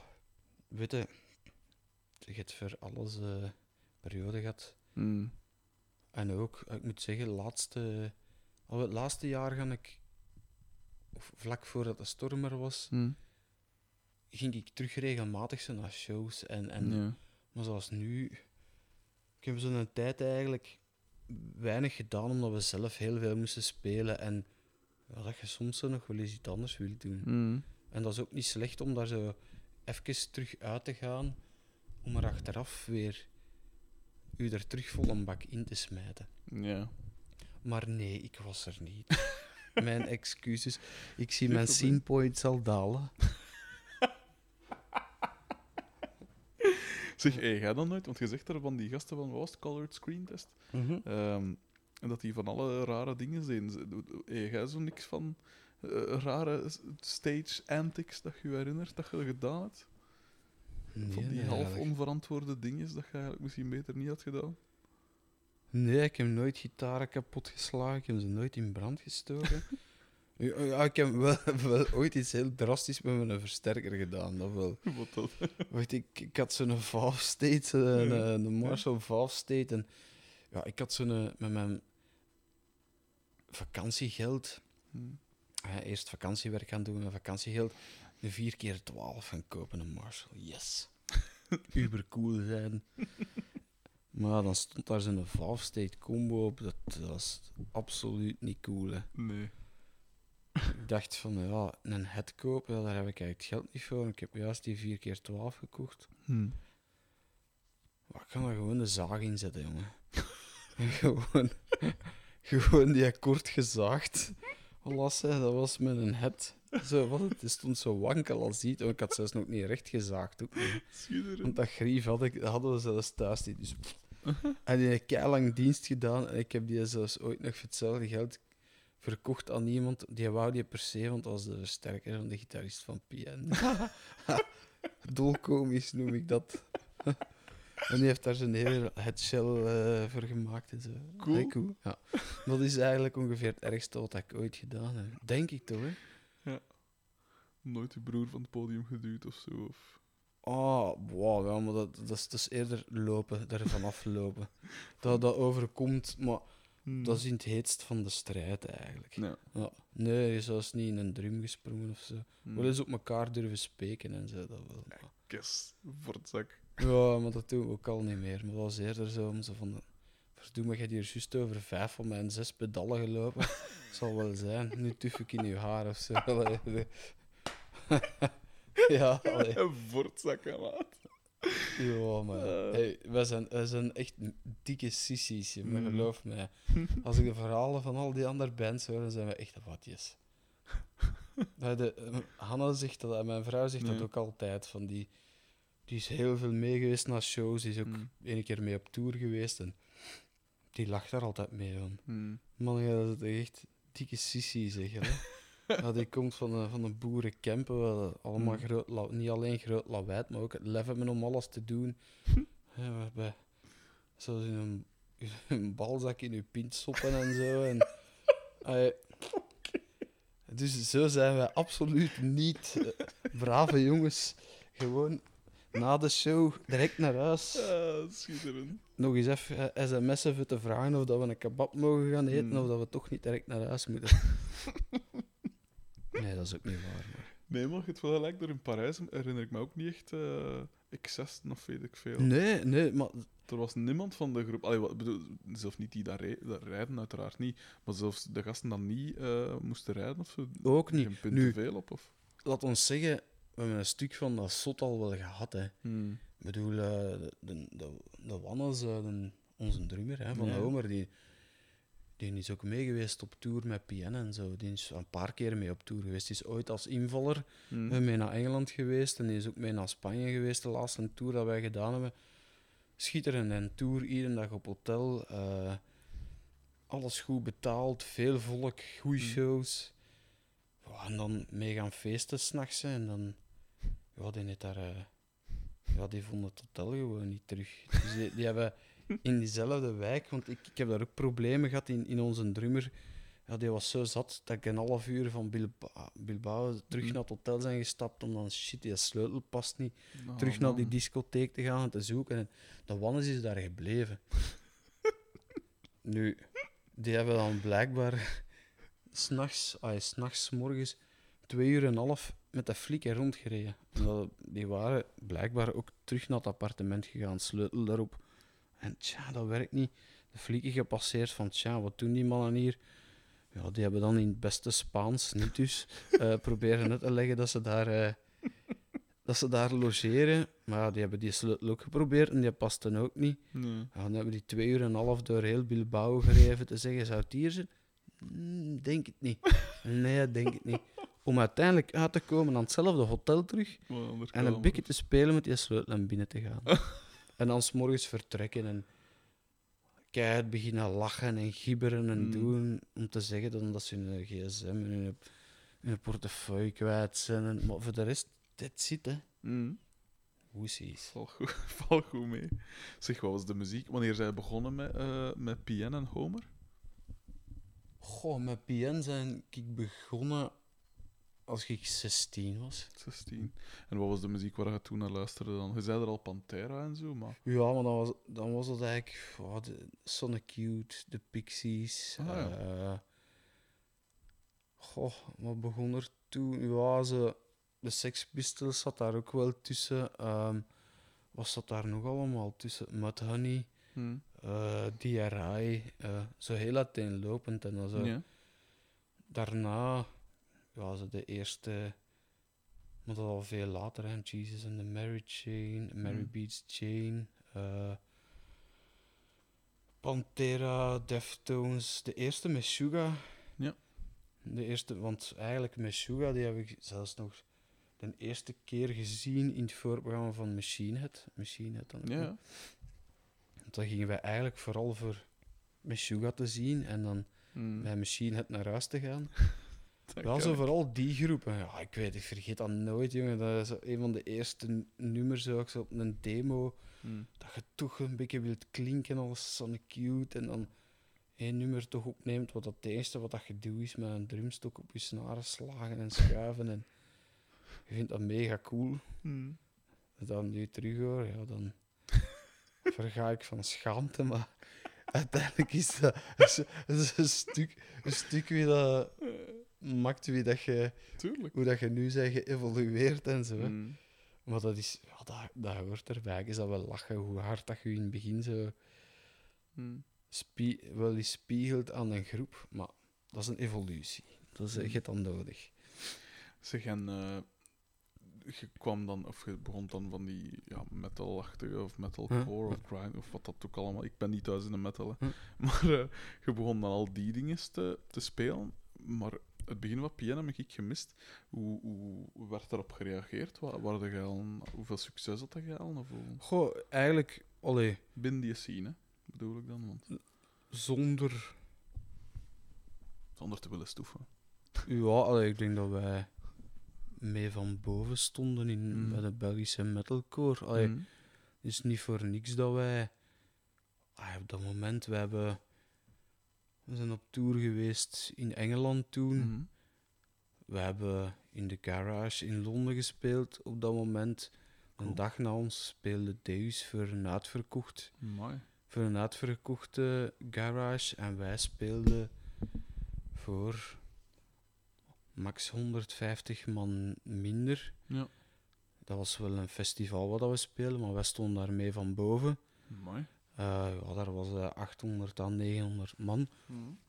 weet je, je hebt voor alles eh periode gehad. Hmm. En ook, ik moet zeggen, laatste, al het laatste jaar ga ik, of vlak voordat de storm er was, Hmm. ging ik terug regelmatig zo naar shows. En, en, Ja. Maar zoals nu, ik heb zo'n tijd eigenlijk weinig gedaan, omdat we zelf heel veel moesten spelen. En ja, dat je soms nog wel eens iets anders wilt doen. Hmm. En dat is ook niet slecht om daar zo even terug uit te gaan, om er achteraf weer u er terug vol een bak in te smijten. Ja. Maar nee, ik was er niet. mijn excuses. Ik zie mijn scene points al dalen. Zeg, hey, jij dan nooit? Want je zegt er van die gasten van, was Colored Screen Test? Ehm, en dat die van alle rare dingen zijn. Hey, jij zo niks van eh, rare stage antics dat je je herinnert dat je gedaan hebt? Nee, van die half onverantwoorde dingen dat je eigenlijk misschien beter niet had gedaan? Nee, ik heb nooit gitaren kapot geslagen. Ik heb ze nooit in brand gestoken. ja, ik heb wel, wel ooit iets heel drastisch met mijn versterker gedaan. Dat wel. Wat dat? Weet ik, ik had zo'n Valve State, een, Ja. een Marshall Valve State. En ja, ik had zo'n eh, met mijn vakantiegeld. Hm. hè, eerst vakantiewerk gaan doen en vakantiegeld. Een 4 keer 12 gaan kopen, een Marshall. Yes. Uber cool zijn. Maar dan stond daar zo'n Valve State combo op. Dat, dat was absoluut niet cool. Hè. Nee. Ik dacht van ja, een head kopen, daar heb ik eigenlijk het geld niet voor. Ik heb juist die 4 keer 12 gekocht. Hm. Maar ik kan daar gewoon de zaag in zetten, jongen. En gewoon, gewoon die akkoord gezaagd. Lassen, dat was met een het. Zo, wat het, het stond zo wankel als ziet. Ik had zelfs nog niet recht gezaagd. Ook niet. Want dat grief had ik, dat hadden we zelfs thuis niet. Dus, en die heeft lang dienst gedaan. En ik heb die zelfs ooit nog voor hetzelfde geld verkocht aan iemand. Die wou die per se, want was de versterker van de gitarist van PN. Dolkomisch noem ik dat. En die heeft daar zijn hele headshell eh voor gemaakt en zo. Cool. Ja. Dat is eigenlijk ongeveer het ergste wat ik ooit gedaan heb. Denk ik toch, hè? Nooit je broer van het podium geduwd of zo. Of... Oh, wow, ja, maar dat, dat, is, dat is eerder lopen, er vanaf lopen. Dat dat overkomt, maar Hm. dat is in het heetst van de strijd eigenlijk. Ja. Ja. Nee, je zou eens niet in een drum gesprongen of zo. Hm. Wel eens op elkaar durven spreken en zo, dat wel. voor het zak. Ja, maar dat doen we ook al niet meer. Maar dat was eerder zo om zo van... Verdoe, maar je hebt hier juist over vijf van mijn zes pedalen gelopen. Zal wel zijn. Nu tuf ik in je haar of zo. Ja, allee. voor het zak, hè, maat. Ja, maar Eh. hey, wij, zijn, wij zijn echt dikke sissies, jongen, Mm. geloof mij. Als ik de verhalen van al die andere bands hoor, dan zijn we echt watjes. Eh, Hanna zegt dat, en mijn vrouw zegt dat ook altijd. Van die, die is heel veel mee geweest naar shows, die is ook Mm. ene keer mee op tour geweest. En die lacht daar altijd mee van. Hm. Man, ja, dat is echt dikke sissie, zeg hè. Ja, die komt van een, van een boerencampen, allemaal Mm. groot, la- niet alleen groot lawaai, maar ook het lef hebben om alles te doen. Ja, waarbij, zoals in een, een balzak in je pint stoppen en zo. En, dus zo zijn wij absoluut niet eh, brave jongens. Gewoon na de show direct naar huis. Ah, schitterend. Nog eens even eh, sms'en voor te vragen of dat we een kebab mogen gaan eten Hmm. of dat we toch niet direct naar huis moeten. nee, dat is ook niet waar. Maar... Nee, maar je hebt wel gelijk, door in Parijs herinner ik me ook niet echt eh excessen of weet ik veel. Nee, nee, maar Er was niemand van de groep, allee, wat, bedoel, zelfs niet die daar, rij- daar rijden, uiteraard niet, maar zelfs de gasten dan niet eh, moesten rijden of zo. ook niet. Geen punt Nu- te veel op, of? Laat ons zeggen, we hebben een stuk van dat zot al wel gehad. Hè. Hm. Ik bedoel, eh, de, de, de, de Wannes, de- onze drummer hè, van Ja. Homer, die, die is ook mee geweest op tour met PN en zo. Die is een paar keer mee op tour geweest. Die is ooit als invaller Hm. eh, mee naar Engeland geweest en die is ook mee naar Spanje geweest, de laatste tour dat wij gedaan hebben. Schitterend en tour, iedere dag op hotel. eh, alles goed betaald, veel volk, goede Mm. shows. Ja, en dan mee gaan feesten s'nachts en dan... Ja, die, heeft daar, eh, ja, die vonden het hotel gewoon niet terug. Dus die, die hebben in diezelfde wijk, want ik, ik heb daar ook problemen gehad in, in onze drummer. Ja, die was zo zat dat ik een half uur van Bilbao, Bilbao terug Mm. naar het hotel zijn gestapt om dan shit, die sleutel past niet Oh, terug naar die discotheek te gaan en te zoeken. En de Wannes is daar gebleven. nu, die hebben dan blijkbaar s'nachts, ah, s'nachts, morgens, twee uur en een half met de flikken rondgereden. Die waren blijkbaar ook terug naar het appartement gegaan, sleutel daarop. En tja, dat werkt niet. De flikken gepasseerd van, tja, wat doen die mannen hier? Ja, die hebben dan in het beste Spaans, niet dus, eh, proberen uit te leggen dat ze daar... eh, dat ze daar logeren. Maar ja, die hebben die sleutel ook geprobeerd en die past dan ook niet. Nee. Ja, dan hebben die twee uur en een half door heel Bilbao gereden te zeggen, zou het hier zijn? Mm, denk het niet. Nee, denk het niet. Om uiteindelijk uit te komen aan hetzelfde hotel terug en een beetje te spelen met die sleutel en binnen te gaan. en dan 's morgens vertrekken en keihard beginnen lachen en gibberen en Mm. doen om te zeggen dan dat ze hun gsm en hun, hun portefeuille kwijt zijn. En, maar voor de rest, dit zit, hè. Mm. Woesies. Val goed, val goed mee. Zeg, wat was de muziek? Wanneer zij begonnen met, eh met PN en Homer? Goh, met PN zijn ik begonnen als ik 16 was. 16. En wat was de muziek waar je toen naar luisterde dan? Je zei er al Pantera en zo, maar... Ja, maar dan was, dan was het eigenlijk oh, de Sonic Youth, de Pixies. Ah, ja. eh, goh, wat begon er toen? Ja, ze, de Sex Pistols zat daar ook wel tussen. Ehm, wat zat daar nog allemaal tussen? Mudhoney, Hm. eh DRI, eh, zo heel uiteenlopend. En dan zo. Ja. Daarna, ja, zo de eerste, maar dat al veel later, hè, Jesus and the Mary Chain, Mary Mm. Beats Chain, eh, Pantera, Deftones, de eerste Meshuga. Ja. De eerste, want eigenlijk Meshuga, die heb ik zelfs nog de eerste keer gezien in het voorprogramma van Machine Head. Machine Head dan. ook. Ja. Want dan gingen wij eigenlijk vooral voor Meshuga te zien en dan bij Machine Head naar huis te gaan. Dat ik. vooral die groepen. Ja, ik weet, ik vergeet dat nooit, jongen. Dat is een van de eerste nummers ook zo op een demo. Hm. Dat je toch een beetje wilt klinken als Sonic Youth. En dan één nummer toch opneemt. Wat dat het eerste wat dat je doet is met een drumstok op je snaren slagen en schuiven. En je vindt dat mega cool. Hm. Ik dat nu terug hoor, ja, dan verga ik van schaamte. Maar uiteindelijk is dat, is, is een, stuk, een stuk wie dat maakt wie dat je Tuurlijk. hoe dat je nu bent geëvolueerd en zo. Hm. Maar dat is, ja, dat, dat hoort erbij. Is dat wel lachen hoe hard dat je in het begin zo spie wel eens spiegelt aan een groep. Maar dat is een evolutie. Dat is Mm. echt dan nodig. Zeg, en eh, je kwam dan, of je begon dan van die ja, metalachtige of metalcore Huh? of grind of wat dat ook allemaal. Ik ben niet thuis in de metal, hè. Huh? maar eh, je begon dan al die dingen te, te spelen. Maar het begin van piano heb ik gemist. Hoe, hoe, werd daarop gereageerd? Wat, waren al, hoeveel succes had jij al? Of Goh, eigenlijk, allee, binnen die scene, bedoel ik dan? Want zonder... zonder te willen stoeven. Ja, allee, ik denk dat wij mee van boven stonden in, Mm. bij de Belgische metalcore. Allee. Het is niet voor niks dat wij. Ah, op dat moment, we hebben. We zijn op tour geweest in Engeland toen. Hm. We hebben in de garage in Londen gespeeld op dat moment. Een dag na ons speelde Deus voor een uitverkocht, Mooi. voor een uitverkochte garage. En wij speelden voor max 150 man minder. Ja. Dat was wel een festival wat we speelden, maar wij stonden daar mee van boven. Mooi. Eh, ja, daar was eh, 800 à 900 man.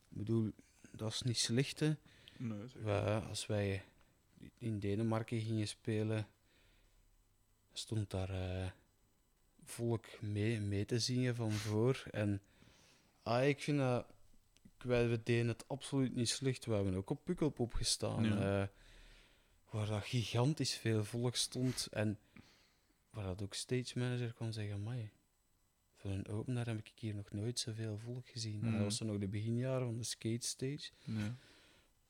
Ik bedoel, dat is niet slecht, hè. Nee, als wij in Denemarken gingen spelen, stond daar eh, volk mee, mee te zingen van voor. En ah, ik vind dat... Wij we deden het absoluut niet slecht. We hebben ook op Pukkelpop gestaan. Ja. eh, waar dat gigantisch veel volk stond. En waar dat ook stage manager kon zeggen, amai, voor een opener heb ik hier nog nooit zoveel volk gezien. En Mhm. dat was nog de beginjaren van de skate stage Nee.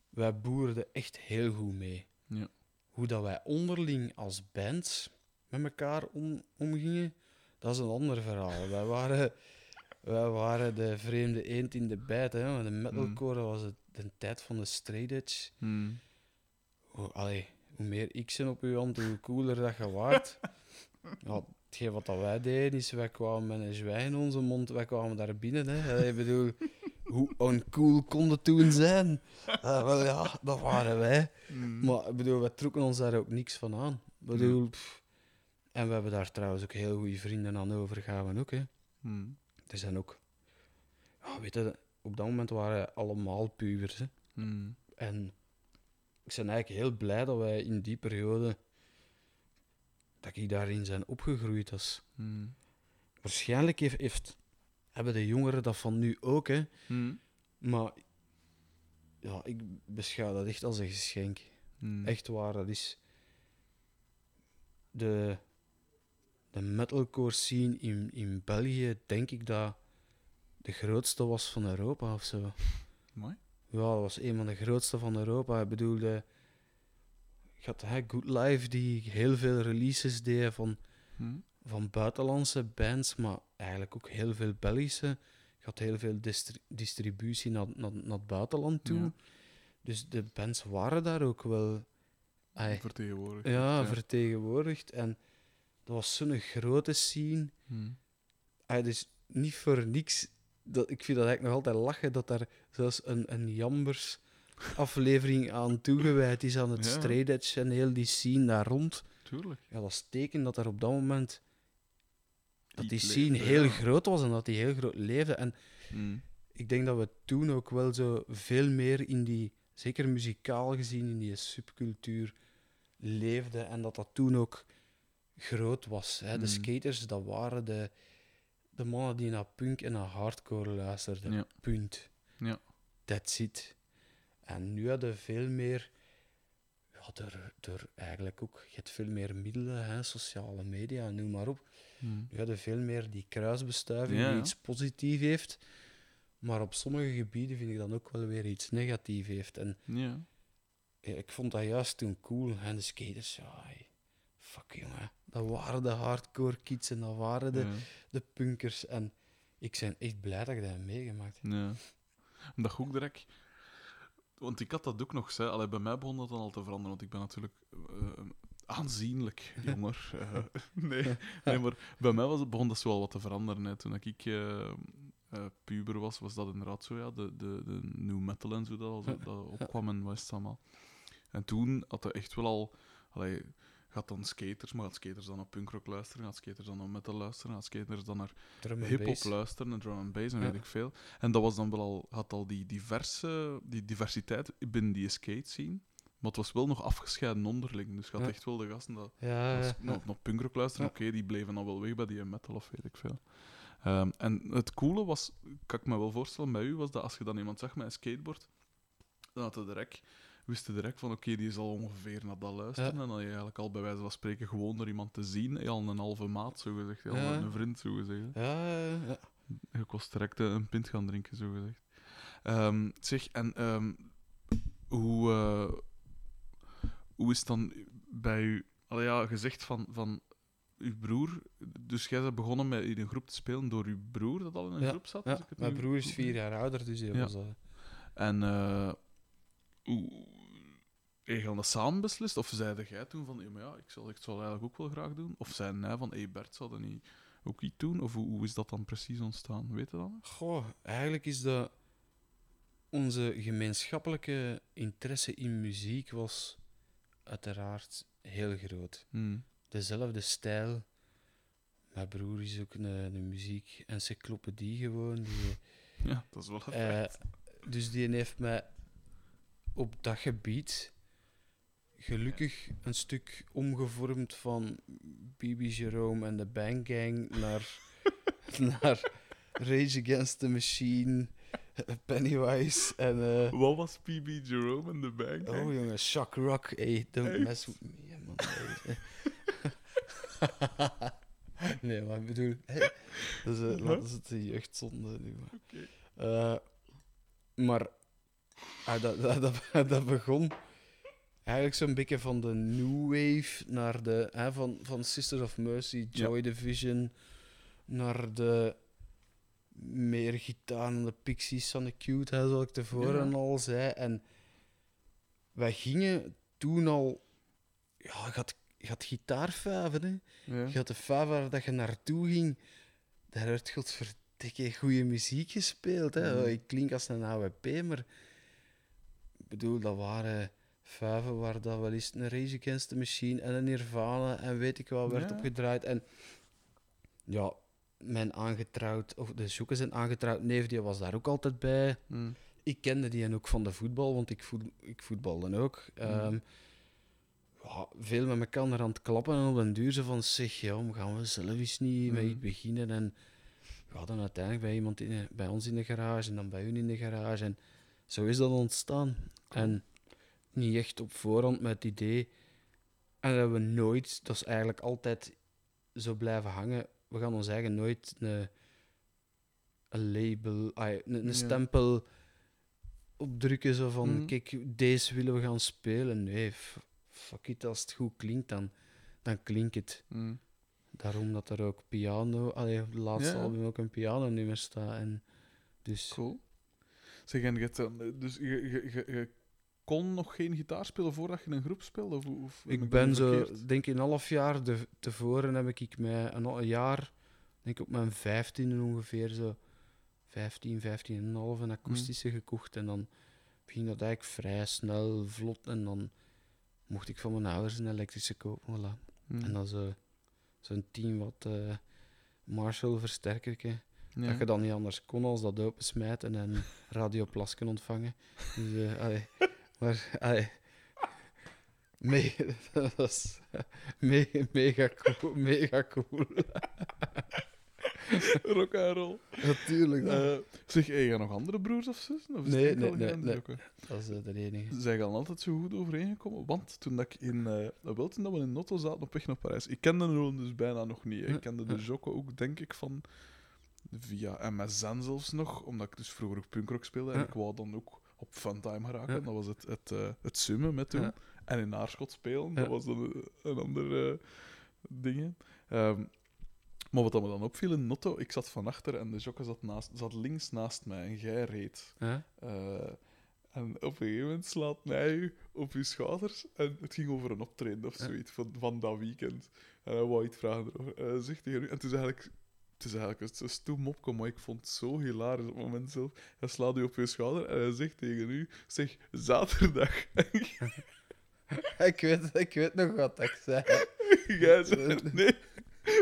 wij boerden echt heel goed mee. Ja. Hoe dat wij onderling als bands met elkaar om, omgingen, dat is een ander verhaal. wij, waren, wij waren de vreemde eend in de bijt. Hè. Met de metalcore was het de tijd van de straight edge. Hm. Hoe, allee, hoe meer x'en op uw hand, hoe cooler dat je waart. ja, hetgeen wat dat wij deden, is wij kwamen met een zwijn in onze mond, wij kwamen daar binnen. Hè. Allee, Ik bedoel, hoe uncool kon het toen zijn? Ah, wel ja, dat waren wij. Hm. Maar ik bedoel, wij trokken ons daar ook niks van aan. Ik bedoel, pff. en we hebben daar trouwens ook heel goede vrienden aan overgehouden ook. Hè. Hm. Er zijn ook, ja, weet je, op dat moment waren allemaal pubers. Hè. Hm. En ik ben eigenlijk heel blij dat wij in die periode dat ik daarin ben opgegroeid. Dat is, Mm. waarschijnlijk heeft, heeft, hebben de jongeren dat van nu ook, hè. Mm. Maar ja, ik beschouw dat echt als een geschenk. Mm. Echt waar, dat is... De, de metalcore scene in, in België, denk ik dat de grootste was van Europa of zo. Mooi. Ja, dat was een van de grootste van Europa. Ik bedoel, de, je had hè, Good Life die heel veel releases deed van, Mm. van buitenlandse bands, maar eigenlijk ook heel veel Belgische. Je had heel veel distri- distributie naar, naar, naar het buitenland toe. Ja. Dus de bands waren daar ook wel Vertegenwoordigd. ja, vertegenwoordigd. En dat was zo'n grote scene. Mm. Ai, dus niet voor niks. Dat, ik vind dat eigenlijk nog altijd lachen dat daar zelfs een, een Jambers aflevering aan toegewijd is aan het Ja. straight edge en heel die scene daar rond. Tuurlijk. Ja, dat is teken dat er op dat moment dat die scene leefde, heel ja. groot was en dat die heel groot leefde. En Mm. ik denk dat we toen ook wel zo veel meer in die, zeker muzikaal gezien, in die subcultuur leefden. En dat dat toen ook groot was. Hè. De Mm. skaters, dat waren de, de mannen die naar punk en naar hardcore luisterden. Ja. Punt. Ja. That's it. En nu hadden veel meer... Ja, door, door eigenlijk ook... Je hebt veel meer middelen, hè, sociale media, noem maar op. Mm. Nu hadden veel meer die kruisbestuiving Ja, die iets positiefs heeft. Maar op sommige gebieden vind ik dan ook wel weer iets negatiefs heeft. En Ja. ik vond dat juist toen cool. En de skaters, ja, hey, fuck jongen. Dat waren de hardcore kids en dat waren de, Ja. de punkers. En ik ben echt blij dat ik dat heb meegemaakt. Ja. Dat je ook direct... Want ik had dat ook nog, hè. Allee, bij mij begon dat dan al te veranderen, want ik ben natuurlijk eh, aanzienlijk jonger. Eh, nee, nee, maar bij mij was het, begon dat zo al wat te veranderen. Hè. Toen ik eh, puber was, was dat inderdaad zo, ja. De, de, de new metal en zo, dat, al dat opkwam en het allemaal. En toen had hij echt wel al... Allee, gaat dan skaters, maar gaat skaters dan naar punkrock luisteren, gaat skaters dan naar metal luisteren, gaat skaters dan naar hip-hop luisteren en drum and bass en Ja. weet ik veel. En dat was dan wel al, had al die, diverse, die diversiteit binnen die skate scene. Maar het was wel nog afgescheiden onderling. Dus je had Ja. echt wel de gasten dat Ja, ja, nog, punkrock luisteren, oké, die bleven dan wel weg bij die metal of weet ik veel. Ehm, en het coole was, kan ik me wel voorstellen bij u, was dat als je dan iemand zag met een skateboard, dan had je direct, wist je direct van oké, die zal ongeveer naar dat luisteren. Ja. En dan je eigenlijk al bij wijze van spreken gewoon er iemand te zien, eh, al een halve maat, zo gezegd, al Ja. een vriend, zo gezegd. ja, ja. Je kost direct eh, een pint gaan drinken, zo gezegd. Ehm, zeg, en ehm, hoe, eh, hoe is het dan bij u... Allee, ja, gezegd van, van uw broer... Dus jij bent begonnen met in een groep te spelen door uw broer dat al in een Ja, groep zat? Ja, ik mijn nu broer is vier jaar ouder, dus hij Ja. was dat. En eh hoe... Je dat samen beslist? Of zeide jij toen van, ja, maar ja, ik zal, ik zal eigenlijk ook wel graag doen? Of zei hij van, hé hey Bert, zou dat niet ook iets doen? Of hoe, hoe is dat dan precies ontstaan? Weet je dat? nog? Goh, eigenlijk is dat onze gemeenschappelijke interesse in muziek was uiteraard heel groot. Hmm. Dezelfde stijl. Mijn broer is ook een, een muziek-encyclopedie gewoon. Die, Ja, dat is wel een eh, dus die heeft mij op dat gebied gelukkig een stuk omgevormd van BB Jerome en de Bang Gang naar, naar Rage Against the Machine, Pennywise en... eh, Wat was PB Jerome in de bank? Oh jongen, Shock Rock, hey, don't Echt? mess with me, man. Hey. nee, maar ik bedoel, hè, dat is, eh, het de jeugdzonde nu. Maar. Eh, maar ah, dat, dat, dat, dat begon eigenlijk zo'n beetje van de new wave naar de, hè, van, van Sisters of Mercy, Joy Division, naar de meer gitaar de Pixies de Cute, hè, zoals ik tevoren Ja. al zei. En wij gingen toen al... Ja, je had, je had hè. Ja. Je had de vijf waar dat je naartoe ging, daar werd godverdikke goede muziek gespeeld. Hè. Ik klink als een AWP, maar ik bedoel, dat waren vijven waar dat wel eens een Rage Against the Machine en een Nirvana en weet ik wat werd Ja. opgedraaid. En ja, mijn aangetrouwd, of de zoeken zijn aangetrouwd neef, die was daar ook altijd bij. Hmm. Ik kende die en ook van de voetbal, want ik, voet, ik voetbalde ook. Mhm. Ehm, ja, veel met elkaar aan het klappen en op den duur zo van zeg, ja, gaan we zelf eens niet met iets beginnen en we hadden uiteindelijk bij iemand in bij ons in de garage en dan bij hun in de garage en zo is dat ontstaan. En niet echt op voorhand met het idee. En dat we nooit, dat is eigenlijk altijd zo blijven hangen. We gaan ons eigen nooit een, een label, een, Ja. stempel opdrukken. Zo van, Mhm. kijk, deze willen we gaan spelen. Nee, fuck it, als het goed klinkt, dan, dan klinkt het. Mm. Daarom dat er ook piano, allee, op het laatste Ja, album ook een pianonummer staat. En dus, Cool. Zeg, en je, dus je, je, je, je kon nog geen gitaar spelen voordat je in een groep speelde? Of, of Ik ben zo, verkeerd? denk ik, een half jaar de, tevoren heb ik mij een, een jaar, denk ik op mijn vijftiende ongeveer, zo 15, 15 en een half een akoestische gekocht. En dan ging dat eigenlijk vrij snel, vlot. En dan mocht ik van mijn ouders een elektrische kopen. Voilà. Mm. En dan zo, zo'n 10 wat eh Marshall versterkerke. Ja. Dat je dan niet anders kon als dat opensmijten en radioplasken ontvangen. Dus, eh, allee, maar, allee, me, dat was me, mega cool. Mega cool. Rock and roll. Natuurlijk. Eh, zeg, heb je nog andere broers of zussen? Of is Nee, nee, nee, Jocke? dat is eh, de enige. Zij gaan altijd zo goed overeengekomen. Want toen dat ik in... toen dat we in Notto zaten op weg naar Parijs... Ik kende Roland dus bijna nog niet. hè. Ik kende de. Jocke ook, denk ik, van... Via MSN zelfs nog. Omdat ik dus vroeger ook punkrock speelde. En ik wou dan ook op funtime geraken. Ja. Dat was het, het, eh, het summen met toen. Ja. En in Aarschot spelen. Dat was dan een, een ander eh ding. Ehm, maar wat me dan opviel in Notto... Ik zat van achter en de Jocke zat, naast, zat links naast mij. En jij reed. Eh, en op een gegeven moment slaat mij u op uw schouders. En het ging over een optreden of zoiets van, van dat weekend. En hij wou iets vragen erover. En zegt tegen u... En het is eigenlijk... Het is eigenlijk een stoem opkomen, maar ik vond het zo hilarisch op het moment zelf. Hij slaat u op uw schouder en hij zegt tegen u... Zeg, zaterdag. ik, weet, ik weet nog wat ik zei. Jij zegt... Nee,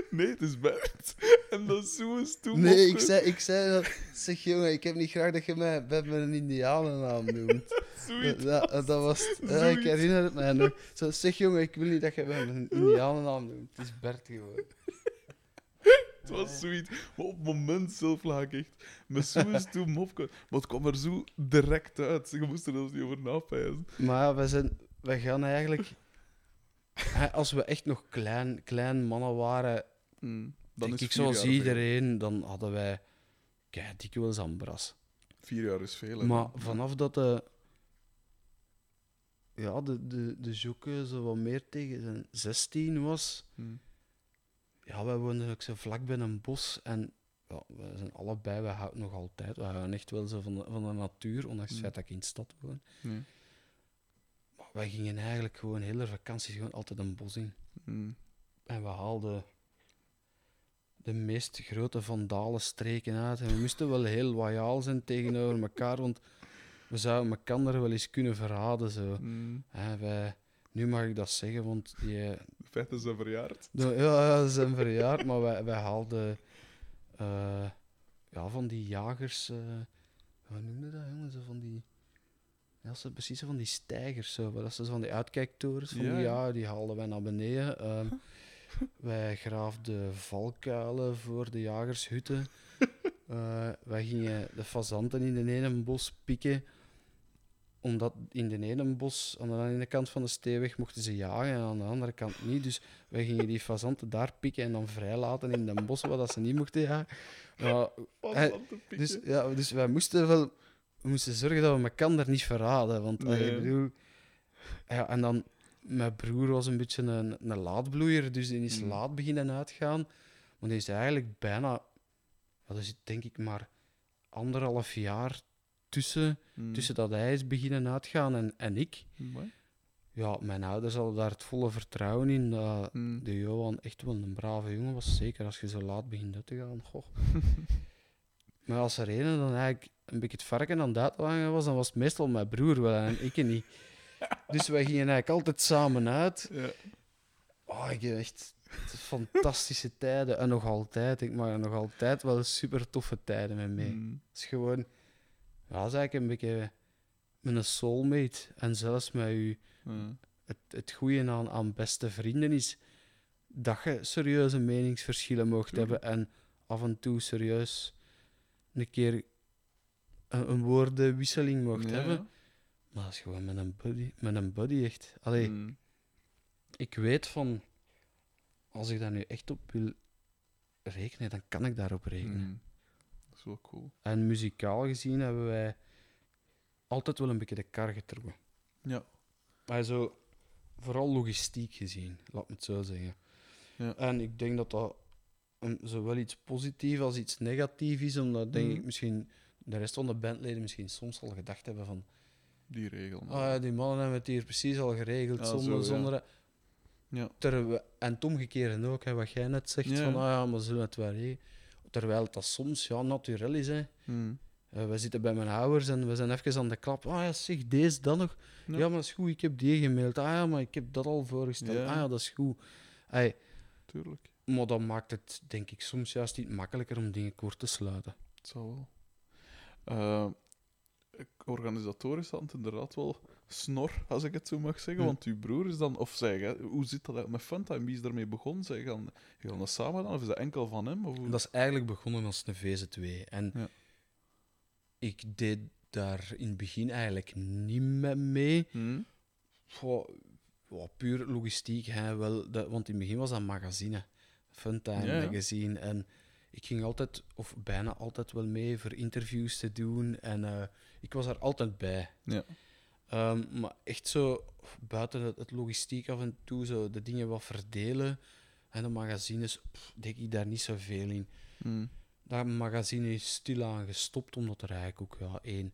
nee, het is Bert. En dat is zo'n stoem Nee, ik zei, ik zei dat. Zeg jongen, ik heb niet graag dat je mij met een Indianennaam noemt. Zoiets. Dat, dat, dat was. Ja, ik herinner het mij nog. Zo, zeg jongen, ik wil niet dat je mij met een Indianennaam noemt. Het is Bert gewoon. Het was zoiets. Maar op het moment zelf lag ik echt met zo'n stoem opkomen. Maar het kwam er zo direct uit. Je moest er zelfs niet over napijzen. Maar wij, zijn, wij gaan eigenlijk... Als we echt nog klein, klein mannen waren, Dan denk is ik zoals jaar iedereen, dan hadden wij kei dikwijls ambras. Vier jaar is veel. hè. Maar vanaf dat de... Ja, de, de, de Jokke zo wat meer tegen zijn 16 was... Hm. Ja, wij woonden ook zo vlak bij een bos. En ja, we zijn allebei, wij houden nog altijd, we houden echt wel zo van de, van de natuur, ondanks het Mm. feit dat ik in de stad woon. Nee. Maar wij gingen eigenlijk gewoon hele vakanties gewoon altijd een bos in. Hm. En we haalden de meest grote vandalen streken uit. En we moesten wel heel loyaal zijn tegenover elkaar, want we zouden elkaar wel eens kunnen verraden. Zo. Hè, wij, nu mag ik dat zeggen, want die, De feiten zijn verjaard. De- ja, ze zijn verjaard, maar wij, wij haalden eh, ja, van die jagers. eh hoe noemde dat, jongen? Zo van die. Ja, precies van die stijgers. Zo, dat ze van die uitkijktorens van Ja, die, ja. ja, die haalden wij naar beneden. Ehm, wij graafden valkuilen voor de jagershutten. Eh, wij gingen de fazanten in de ene bos pikken omdat in de ene bos, aan de ene kant van de steenweg, mochten ze jagen en aan de andere kant niet. Dus wij gingen die fazanten daar pikken en dan vrijlaten in de bossen waar dat ze niet mochten jagen. Hij- pikken. dus, ja, dus wij moesten wel we moesten zorgen dat we elkaar niet verraden. Want Nee. eh, ik bedoel, ja, en dan, mijn broer was een beetje een, een laadbloeier, dus die is Mm. laat beginnen uitgaan. Maar die is eigenlijk bijna, er zit denk ik maar anderhalf jaar tussen, Hm. tussen dat hij is beginnen uitgaan en, en ik. Mooi. Ja, mijn ouders hadden daar het volle vertrouwen in dat Hm. de Johan echt wel een brave jongen was. Zeker als je zo laat begint uit te gaan. Goh. maar als er een dan eigenlijk een beetje het varken aan het was, dan was het meestal mijn broer wel en ik niet. Dus wij gingen eigenlijk altijd samen uit. Ja. Oh, ik heb echt fantastische tijden. En nog altijd. Ik maak er nog altijd wel super toffe tijden mee mee. Hm. Het is gewoon... Ja, dat is eigenlijk een beetje met een soulmate. En zelfs met je Ja. het, het goede aan, aan beste vrienden is dat je serieuze meningsverschillen mocht hebben en af en toe serieus een keer een, een woordenwisseling mocht Ja, hebben. Maar dat is gewoon met een buddy, met een buddy echt. Allee, Mm. ik weet van, als ik daar nu echt op wil rekenen, dan kan ik daarop rekenen. Dat is wel cool. En muzikaal gezien hebben wij altijd wel een beetje de kar getrokken. Ja. Maar zo, vooral logistiek gezien, laat me het zo zeggen. Ja. En ik denk dat dat een, zowel iets positiefs als iets negatiefs is, omdat denk Mhm. ik misschien de rest van de bandleden misschien soms al gedacht hebben van Die regel. ah, ja, die mannen hebben het hier precies al geregeld, Ja, zonder... zo, ja. zonder Ja. en het omgekeerde ook, hè, wat jij net zegt, van ah ja, maar ze zullen het wel regelen. Terwijl dat soms ja, natuurlijk is, hè. Mm. Eh, we zitten bij mijn ouders en we zijn even aan de klap. Ah ja, zeg, deze dan nog. Ja. Ja. maar dat is goed, ik heb die gemaild. Ah ja, maar ik heb dat al voorgesteld. Ja. Ah ja, dat is goed. Ey, Tuurlijk. maar dat maakt het, denk ik, soms juist niet makkelijker om dingen kort te sluiten. Het zal wel. Eh, organisatorisch had het inderdaad wel snor, als ik het zo mag zeggen. Want uw broer is dan, of hè, hoe zit dat met Funtime? Wie is daarmee begonnen? Zij gaan, gaan dat samen gedaan, of is dat enkel van hem? Of hoe? Dat is eigenlijk begonnen als een VZ2. En Ja. ik deed daar in het begin eigenlijk niet mee. Hm? Goh, ja, puur logistiek, hè, wel, dat, want in het begin was dat magazine, Funtime Ja, ja. magazine. En ik ging altijd, of bijna altijd wel mee voor interviews te doen. En eh, ik was daar altijd bij. Ja. Ehm, maar echt zo, buiten het, het logistiek af en toe, zo de dingen wat verdelen. En de magazines, pff, denk ik daar niet zoveel in. Hm. Dat magazine is stilaan gestopt, omdat er eigenlijk ook, ja, één,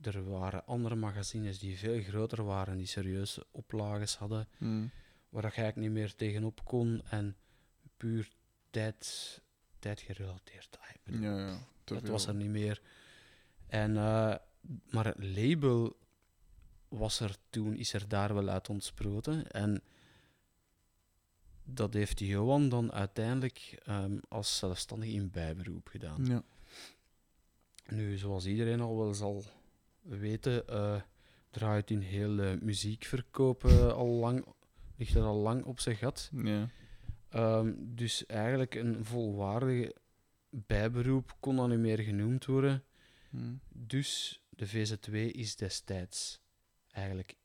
er waren andere magazines die veel groter waren, die serieuze oplages hadden, Hm. waar je eigenlijk niet meer tegenop kon. En puur tijd, tijdgerelateerd. ah, bedoel, Ja, ja. Dat was er niet meer. En, eh, maar het label was er toen, is er daar wel uit ontsproten. En dat heeft Johan dan uiteindelijk ehm, als zelfstandig in bijberoep gedaan. Ja. Nu, zoals iedereen al wel zal weten, eh, draait in heel eh, muziekverkoop al lang, ligt er al lang op zijn gat. Ja. Ehm, dus eigenlijk een volwaardige bijberoep kon dan niet meer genoemd worden. Hm. Dus de VZ2 is destijds eigenlijk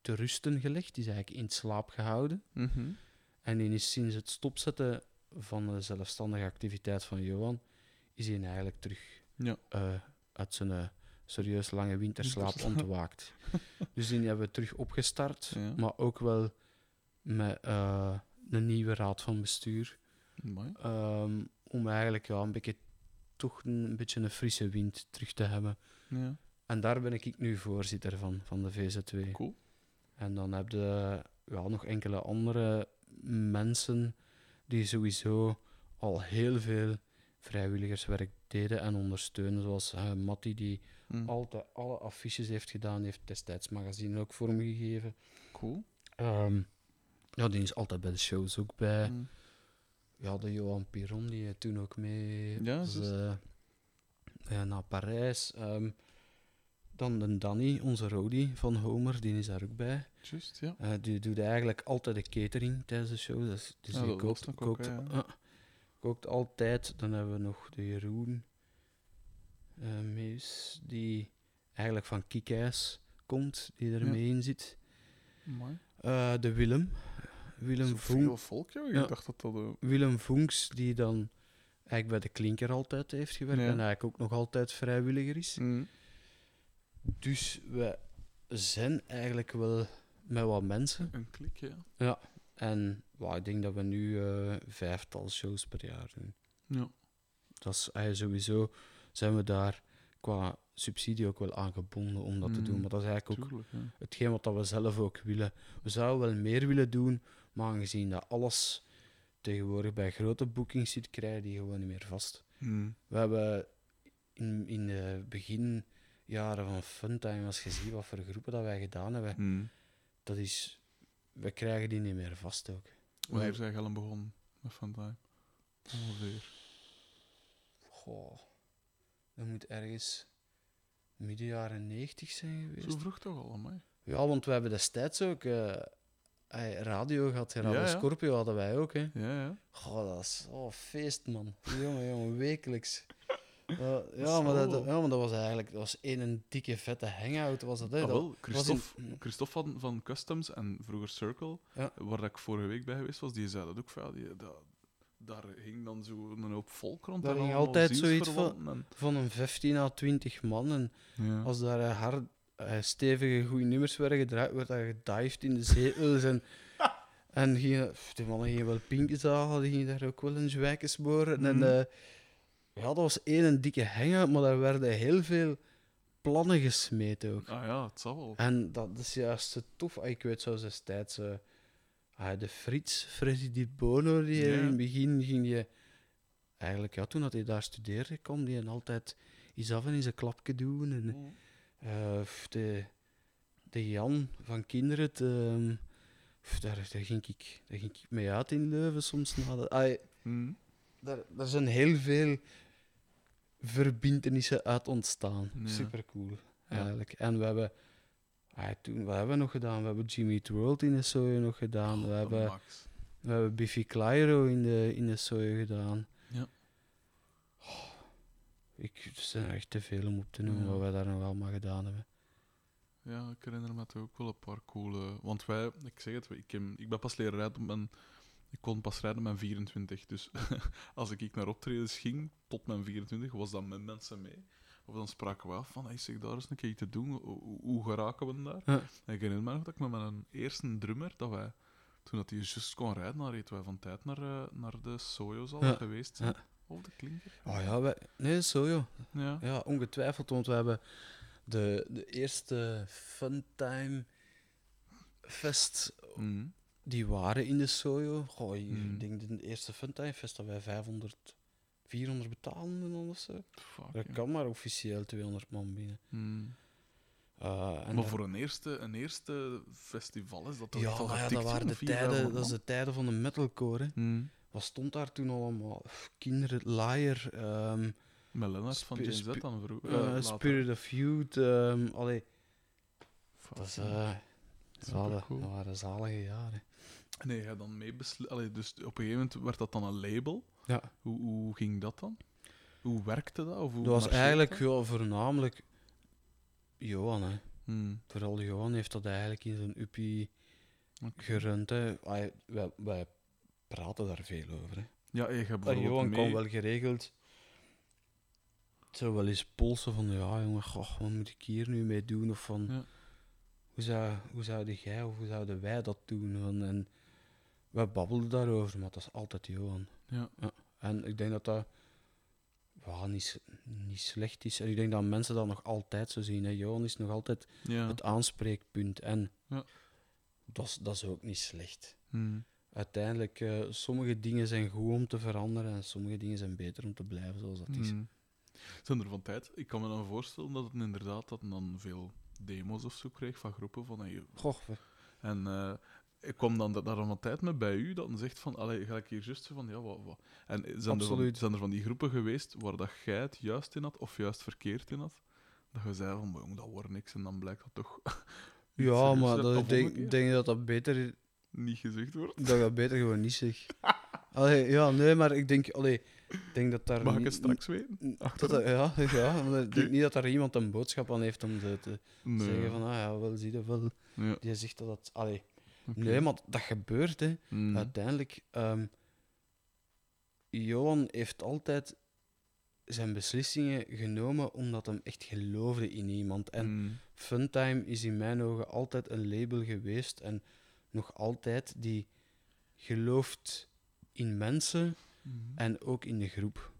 te rusten gelegd, is eigenlijk in slaap gehouden. Mhm. En die is sinds het stopzetten van de zelfstandige activiteit van Johan, is hij eigenlijk terug Ja. eh, uit zijn eh, serieus lange winterslaap ontwaakt. dus die hebben we terug opgestart, Ja. maar ook wel met eh, een nieuwe raad van bestuur. Ehm, om eigenlijk ja, een beetje, toch een, een beetje een frisse wind terug te hebben. Ja. En daar ben ik nu voorzitter van, van de VZ2. Cool. En dan heb je ja, nog enkele andere mensen die sowieso al heel veel vrijwilligerswerk deden en ondersteunen. Zoals eh Matti, die Hm. altijd alle affiches heeft gedaan, heeft destijds magazine ook vormgegeven. Cool. Ehm, ja, die is altijd bij de shows ook bij. Hm. Ja, de Johan Piron, die eh, toen ook mee Ja, was, eh, naar Parijs. Ehm, dan de Danny, onze roadie van Homer, die is daar ook bij. Juist, ja. Eh, die doet eigenlijk altijd de catering tijdens de show. Dus, dus Ja, die kookt, ook, kookt, ja. eh, kookt altijd. Dan hebben we nog de Jeroen Meus, die eigenlijk van Kikijs komt, die er mee in zit. Mooi. De Willem. Willem, veel volk, joh. Ik Ja. dacht dat dat... Willem Voenks, die dan eigenlijk bij de Klinker altijd heeft gewerkt en eigenlijk ook nog altijd vrijwilliger is. hm. Dus we zijn eigenlijk wel met wat mensen. Een klik, ja. En well, ik denk dat we nu eh vijftal shows per jaar doen. Ja. Dat is eigenlijk sowieso, zijn we daar qua subsidie ook wel aangebonden om dat te doen. Mm, Maar dat is eigenlijk ook Tuurlijk, ja. hetgeen wat we zelf ook willen. We zouden wel meer willen doen, maar aangezien dat alles tegenwoordig bij grote boekings zit, krijgen die gewoon niet meer vast. Hm. We hebben in, in de beginjaren van Funtime, als je ziet wat voor groepen dat wij gedaan hebben, Hm. dat is, we krijgen die niet meer vast ook. Wanneer zijn jij al begonnen met Funtime? Ongeveer. Goh, dat moet ergens midden jaren 90 zijn geweest. Zo vroeg toch al, mij. Ja, want we hebben destijds ook eh, radio gehad. Radio Ja, ja. Scorpio hadden wij ook, hè. Ja, ja. Goh, dat is oh, feest, man. Jongen, jongen, wekelijks. Uh, ja, maar dat, wel. ja, maar dat was eigenlijk dat was één dikke vette hangout. Was dat, hè? Ah, wel, was Christophe, in- Christophe van, van Customs en vroeger Circle, Ja. waar ik vorige week bij geweest was, die zei dat ook. van, Ja, die, dat, daar ging dan zo een hoop volk rond. Daar en ging altijd zoiets en- van een 15 à 20 man. En Ja. als daar eh, hard, eh, stevige, goede nummers werden gedraaid, werd daar gedived in de zetels. En, en gingen, die mannen gingen wel pinkjes halen, die gingen daar ook wel een zwijken sporen. En Mhm. Eh, ja, dat was één dikke hangout, maar daar werden heel veel plannen gesmeten ook. Ah ja, het zal wel. En dat is juist zo tof. Ah, Ik weet zoals destijds eh, ah, de Frits, Freddy Di Bono, die Ja. in het begin ging je... Eigenlijk, ja, toen dat hij daar studeerde, kwam die en altijd iets af en in zijn klapje doen. En, eh, f- de, de Jan van Kinderen, ehm, daar, daar, ging ik, daar ging ik mee uit in Leuven soms. Na de, ah, Hm. daar, daar zijn heel veel verbindenissen uit ontstaan. Ja. Super cool, eigenlijk. En we hebben, ah, toen, wat hebben we nog gedaan? We hebben Jimmy Eat World in de Soje nog gedaan. we, Oh, hebben, Max. we hebben Biffy Clyro in de, in de gedaan. Ja. Oh, ik, er zijn echt te veel om op te noemen wat wij daar nog allemaal gedaan hebben. Ja, ik herinner me toch ook wel een paar coole... Want wij, ik zeg het, ik, heb, ik ben pas leren rijden op mijn... Ik kon pas rijden mijn 24, dus als ik naar optredens ging, tot mijn 24, was dat met mensen mee. Of dan spraken we af van, hey, zeg, daar eens een keer te doen, hoe, geraken we daar? Ja. En ik herinner me nog dat ik met mijn eerste drummer, dat wij, toen dat hij juist kon rijden, dan reden wij van tijd naar, eh, naar de Sojo's al Ja. geweest zijn. Ja. Of de klinker. Oh ja, wij, nee, Sojo. Ja. Ja, ongetwijfeld, want we hebben de, de eerste Funtime Fest, Mhm. Die waren in de Sojo. Goh, ik Mm. denk de eerste Funtime Fest dat wij 500, 400 betalen of zo. Fuck, ja. kan maar officieel 200 man binnen. Mhm. Eh, en Maar voor een eerste, een eerste festival is dat toch ja, ja, dat waren de 400, tijden, dat is 500 de tijden van de metalcore. hè. Mhm. Wat stond daar toen allemaal? Pff, Kindred, Liar, Met Lennart van James Z dan vroeger. eh, eh. Spirit of Youth. ehm allee, Fuck, dat, is, dat, dat waren zalige jaren. Nee, hij dan mee Allee, Dus op een gegeven moment werd dat dan een label. Ja. Hoe, hoe ging dat dan? Hoe werkte dat? Of hoe Dat was eigenlijk dat? ja, voornamelijk Johan. Hè. Hmm, Vooral Johan heeft dat eigenlijk in zijn uppie oké. gerund. Hè. Wij, wij, wij praten daar veel over. Hè. Ja, je hebt bijvoorbeeld Johan mee... kon wel geregeld zo wel eens polsen van ja jongen, goh, wat moet ik hier nu mee doen? Of van Ja. hoe, zou, hoe zouden jij of hoe zouden wij dat doen? Van, en we babbelden daarover, maar dat is altijd Johan. Ja. En ik denk dat dat ja, niet, niet slecht is. En ik denk dat mensen dat nog altijd zo zien. Hè. Johan is nog altijd Ja. het aanspreekpunt. En Ja. dat, is, dat is ook niet slecht. Hmm. Uiteindelijk, eh, sommige dingen zijn goed om te veranderen en sommige dingen zijn beter om te blijven zoals dat is. Hmm. Zijn er van tijd? Ik kan me dan voorstellen dat het inderdaad dat dan veel demo's of zo kreeg van groepen van hey, Goh, En eh, ik kwam dan daar van tijd met bij u, dat dan zegt van, allee, ga ik hier juist van, ja, wat, wat. En zijn er, van, zijn er van die groepen geweest waar dat jij het juist in had, of juist verkeerd in had? Dat je zei van, jong, dat wordt niks, en dan blijkt dat toch ja, maar dat, ik denk, dat dat beter, niet gezegd wordt. dat dat beter gewoon niet zeg. Allee, ja, nee, maar ik denk, allee, ik denk dat daar Mag ik het straks weten? n- Achter dat, er- ja, ja, maar ik denk niet dat daar iemand een boodschap aan heeft om te, te Nee. zeggen van, ah ja, wel, zie je wel. Ja, Die zegt dat dat, allee, nee, maar dat gebeurt, hè. Mm. Uiteindelijk, ehm, Johan heeft altijd zijn beslissingen genomen omdat hij echt geloofde in iemand. En Mm. Funtime is in mijn ogen altijd een label geweest en nog altijd die gelooft in mensen Mhm. en ook in de groep.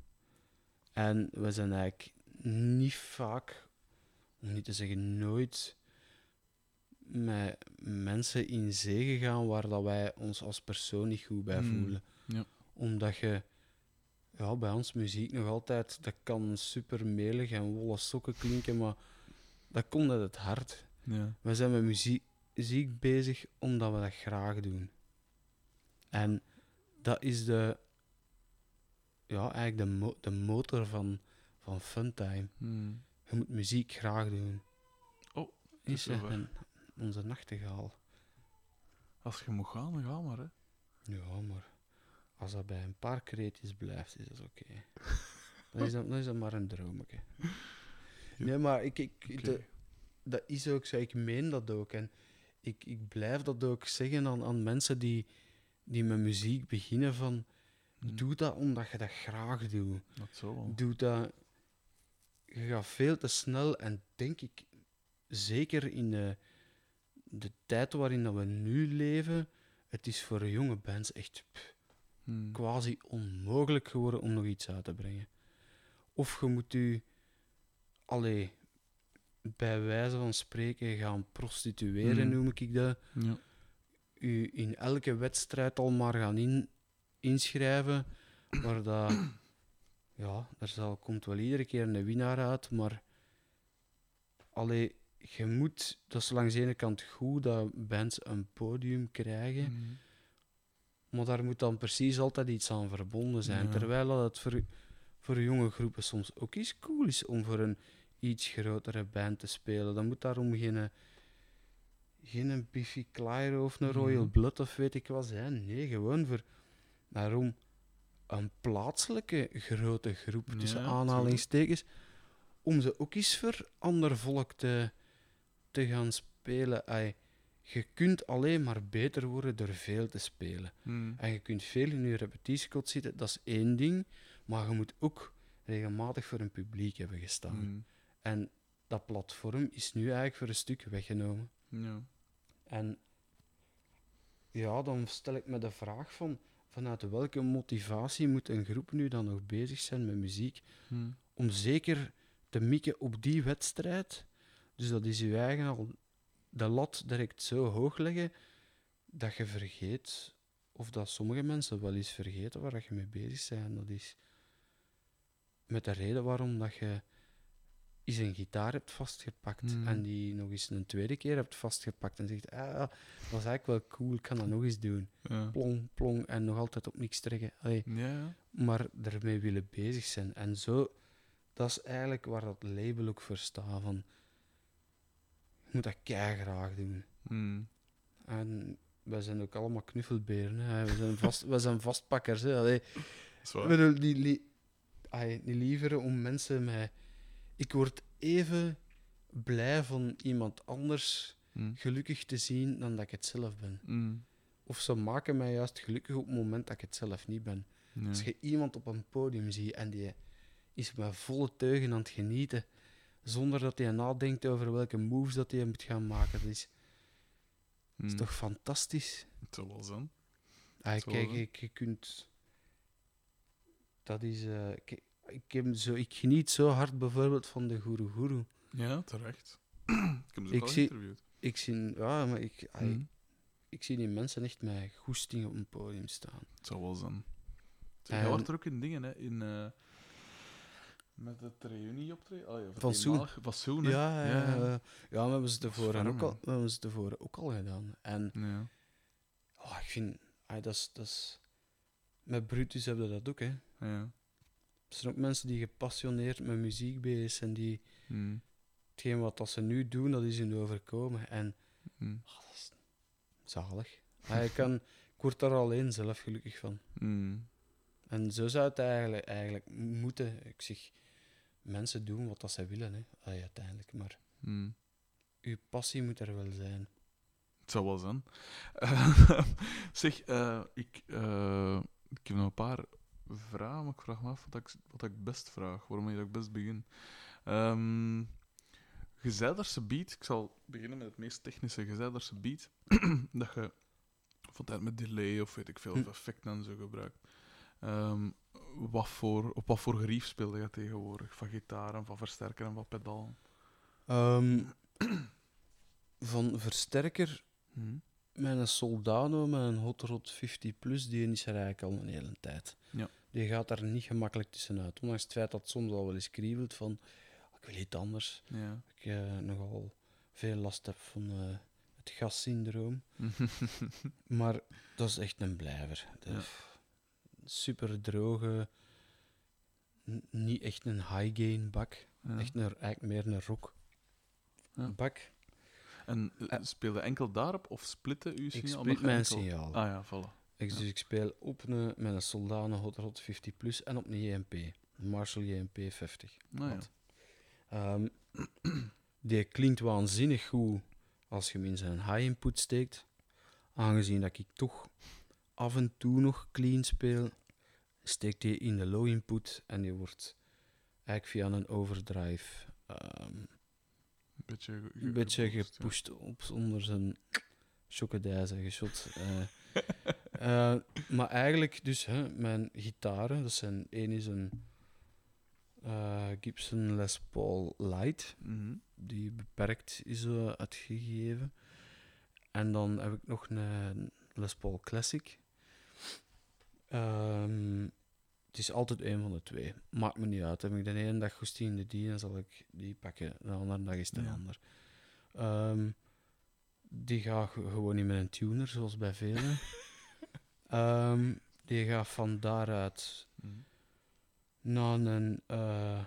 En we zijn eigenlijk niet vaak, om niet te zeggen nooit, met mensen in zee gegaan waar dat wij ons als persoon niet goed bij Mm, voelen. ja. Omdat je, ja, bij ons muziek nog altijd, dat kan super melig en wollen sokken klinken, maar dat komt uit het hart. Ja. We zijn met muziek, muziek bezig omdat we dat graag doen. En dat is de, ja, eigenlijk de, mo- de motor van, van Funtime. Mm. Je moet muziek graag doen. Oh, het is er. zover. Onze nachtegaal. Als je moet gaan, dan ga maar, hè. Ja, maar als dat bij een paar kreetjes blijft, is dat oké. dan, is dat, dan is dat maar een droometje. Ja. Nee, maar ik, ik, de- dat is ook zo. Ik meen dat ook. En ik, ik blijf dat ook zeggen aan, aan mensen die, die met muziek beginnen van... Hm, Doe dat omdat je dat graag doet. Dat zo wel. Doe dat... Je gaat veel te snel en denk ik, zeker in de, de tijd waarin dat we nu leven, het is voor jonge bands echt pff, Hm. quasi onmogelijk geworden om nog iets uit te brengen. Of je moet u, allee, bij wijze van spreken gaan prostitueren, Mhm. noem ik dat. Ja. U in elke wedstrijd al maar gaan in, inschrijven, waar dat, ja, er zal, komt wel iedere keer een winnaar uit, maar allee, je moet, dat is langs de ene kant goed dat bands een podium krijgen, Hm. maar daar moet dan precies altijd iets aan verbonden zijn. Ja. Terwijl dat het voor, voor jonge groepen soms ook eens cool is om voor een iets grotere band te spelen. Dan moet daarom geen, geen Biffy Clyro of een Royal Mhm. Blood of weet ik wat zijn. Nee, gewoon voor daarom een plaatselijke grote groep, tussen aanhalingstekens, om ze ook eens voor ander volk te, te gaan spelen. Je kunt alleen maar beter worden door veel te spelen. Hm. En je kunt veel in je repetitiekot zitten, dat is één ding. Maar je moet ook regelmatig voor een publiek hebben gestaan. Hm. En dat platform is nu eigenlijk voor een stuk weggenomen. Ja. En ja, dan stel ik me de vraag van... Vanuit welke motivatie moet een groep nu dan nog bezig zijn met muziek? Hm. Om zeker te mikken op die wedstrijd. Dus dat is je eigen al de lat direct zo hoog leggen dat je vergeet, of dat sommige mensen wel eens vergeten waar je mee bezig bent. Dat is met de reden waarom dat je eens een gitaar hebt vastgepakt Mhm. en die nog eens een tweede keer hebt vastgepakt en zegt, ah, dat was eigenlijk wel cool, ik kan dat nog eens doen. Ja. Plong, plong en nog altijd op niks trekken. Allee, Ja, maar ermee willen bezig zijn. En zo, dat is eigenlijk waar dat label ook voor staat. Van, moet dat graag doen. Hm. En wij zijn ook allemaal knuffelberen. Hè. We, zijn vast, we zijn vastpakkers. Hè. Allee, bedoel, die, ai, niet liever om mensen met... Ik word even blij van iemand anders Hm. gelukkig te zien dan dat ik het zelf ben. Hm. Of ze maken mij juist gelukkig op het moment dat ik het zelf niet ben. Als je iemand op een podium ziet en die is met volle teugen aan het genieten, zonder dat hij nadenkt over welke moves dat hij moet gaan maken, dat is, dat is Hm. toch fantastisch. Zal wel zijn. Ah, kijk, ik, je kunt... Dat is... eh, ik, ik, heb zo, ik geniet zo hard bijvoorbeeld van de Guru Guru. Ja, terecht. ik heb ze Ik al zie- geïnterviewd. Ik zie... Ja, maar ik, ai, Hm. ik zie die mensen echt met goesting op een podium staan. Het zal wel zijn. Jij wordt er ook in dingen, hè? In, eh, met het reunie optreden. Oh, ja, Van Soen. Van Soen? Ja, ja, ja. ja. ja, we hebben ze tevoren ferm, ook, al, we hebben ze tevoren ook al gedaan. En Ja. oh, ik vind... dat is... Dat is met Brutus hebben we dat ook, hè. Ja. Er zijn ook mensen die gepassioneerd met muziek bezig zijn, die Hm. hetgeen wat dat ze nu doen, dat is hun overkomen. En ah, dat is zalig. Ah, ik, kan, ik word daar alleen zelf gelukkig van. Hm. En zo zou het eigenlijk, eigenlijk moeten. Ik zeg, mensen doen wat dat ze willen, hè, Allee, uiteindelijk. Maar Hm. uw passie moet er wel zijn. Het zou wel zijn. zeg, eh, ik, eh, ik heb nog een paar vragen, maar ik vraag me af wat ik, wat ik best vraag. Waarom ik best begin. Ehm gezijderse beat, ik zal beginnen met het meest technische. Gezijderse beat, dat je van tijd met delay of weet ik veel, of Hm. effecten en zo gebruikt. Ehm, wat voor, op wat voor gerief speelde je tegenwoordig? Van gitaar en van versterker en van pedaal? Ehm, van versterker Hm? met een Soldano, een Hot Rod 50 Plus, die is er eigenlijk al een hele tijd. Ja. Die gaat daar niet gemakkelijk tussenuit. Ondanks het feit dat het soms al wel eens kriebelt van, ik wil iets anders. Ja. Ik eh, nogal veel last heb van eh, het gassyndroom. Maar dat is echt een blijver. De Ja. Super droge, niet echt een high gain bak. Ja. Echt een, eigenlijk meer een rock Ja. bak. En eh, Eh. speelde enkel daarop of splitte uw signaal? Ik split mijn enkel- signaal. Ah ja, voilà. Ik, dus ik speel op een, met een Soldane Hot Rod 50 Plus en op een JMP. Een Marshall JMP 50. Nou ja. Ehm, die klinkt waanzinnig goed als je hem in zijn high input steekt. Aangezien dat ik toch af en toe nog clean speel, steekt die in de low input en die wordt eigenlijk via een overdrive Een beetje, ge- ge- een beetje ja. gepusht op onder zijn chocodijzer geschot. Eh, maar eigenlijk, dus hè, mijn gitaren, dat zijn één is een eh, Gibson Les Paul Light, Mhm. die beperkt is uitgegeven. En dan heb ik nog een Les Paul Classic. Ehm, het is altijd een van de twee. Maakt me niet uit. Heb ik de ene dag goesting in de die, dan zal ik die pakken. De andere dag is een Ja. ander. Ehm, die gaat ge- gewoon niet met een tuner, zoals bij velen. Ehm, die gaat van daaruit Mhm. naar een eh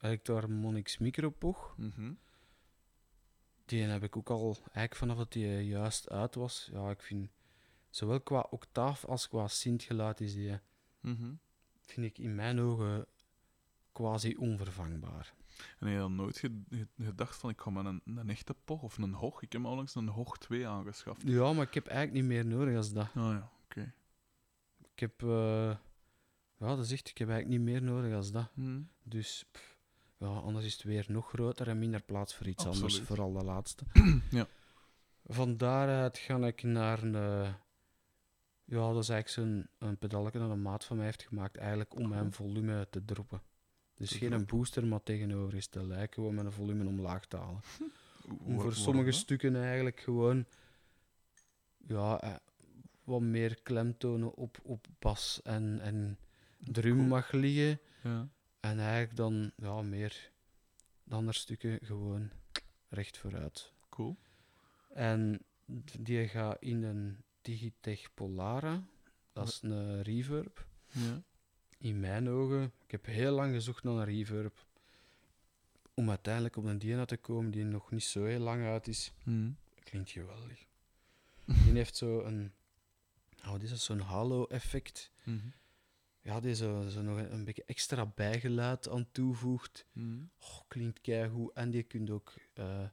Electroharmonix Micropog. Mhm. Die heb ik ook al, eigenlijk vanaf dat die juist uit was. Ja, ik vind, zowel qua octaaf als qua sintgeluid is die, Mhm. vind ik in mijn ogen quasi onvervangbaar. En heb je dan nooit ge- ge- gedacht van ik ga met een, een echte POG of een HOG? Ik heb onlangs een HOG 2 aangeschaft. Ja, maar ik heb eigenlijk niet meer nodig als dat. Ah ja, oké. Ik heb, eh, ja, dat is echt, ik heb eigenlijk niet meer nodig als dat. Mhm. Dus, pff, ja, anders is het weer nog groter en minder plaats voor iets anders, vooral de laatste. Ja. Van daaruit ga ik naar een, eh, ja, dat is eigenlijk zo'n een pedalje dat een maat van mij heeft gemaakt, eigenlijk om mijn volume te droppen. Dus Te geen een booster, maar tegenovergesteld. Eigenlijk gewoon mijn volume omlaag te halen. Om voor sommige dat? stukken eigenlijk gewoon ja, eh, wat meer klemtonen op, op bas en, en drum Cool. mag liggen. Ja. En eigenlijk dan ja, meer de andere stukken gewoon recht vooruit. Cool. En die gaat in een Digitech Polara. Dat is een reverb. Ja. In mijn ogen, ik heb heel lang gezocht naar een reverb. Om uiteindelijk op een Diana te komen die nog niet zo heel lang uit is. Mhm. Klinkt geweldig. Die heeft zo een. Oh, wat is? Zo'n halo-effect. Mhm. Ja, die zo, zo nog een, een beetje extra bijgeluid aan toevoegt. Mhm. Oh, klinkt keigoed. En die kun je ook eh,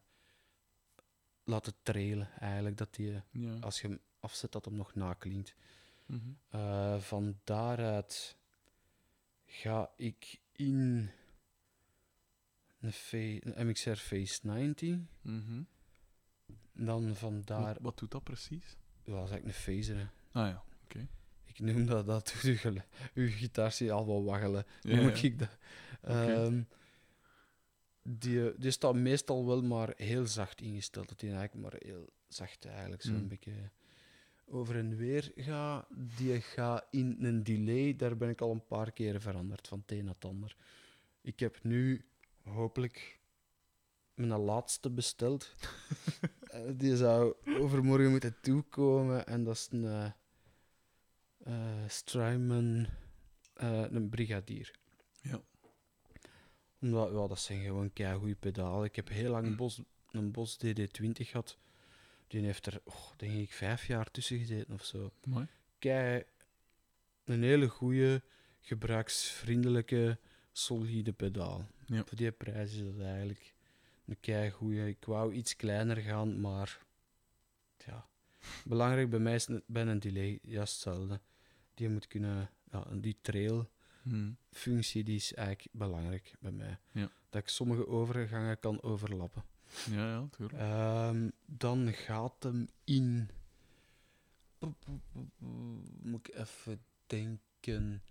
laten trailen, eigenlijk. Dat die, Ja. als je hem afzet, dat hem nog naklinkt. Mhm. Eh, van daaruit ga ik in een, MXR Face 90. Mhm. Dan van daar... Wat, wat doet dat precies? Ja, dat is eigenlijk een phaser. hè. Ah ja. Ik noem dat, dat uw, uw gitaar zie al wel waggelen. Ja, noem ja. ik dat. Ehm, die, die staat meestal wel maar heel zacht ingesteld. Dat die eigenlijk maar heel zacht eigenlijk zo'n Mm. beetje over en weer gaat. Die gaat in een delay, daar ben ik al een paar keren veranderd, van het een naar het ander. Ik heb nu hopelijk mijn laatste besteld. Eh, die zou overmorgen moeten toekomen en dat is een Strymon, eh, een brigadier. Ja. Omdat, ja, dat zijn gewoon keigoede pedalen. Ik heb heel lang Bos, een Bos DD20 gehad. Die heeft er, oh, denk ik, vijf jaar tussen gezeten of zo. Mooi. Kei, een hele goede, gebruiksvriendelijke, solide pedaal. Ja. Voor die prijs is dat eigenlijk een keigoeie. Ik wou iets kleiner gaan, maar ja. Belangrijk bij mij is bij een delay juist hetzelfde. Die moet kunnen, ja, die trail Mhm. functie die is eigenlijk belangrijk bij mij. Ja. Dat ik sommige overgangen kan overlappen. Ja, ja, tuurlijk. Ehm, dan gaat hem in. Moet ik even denken.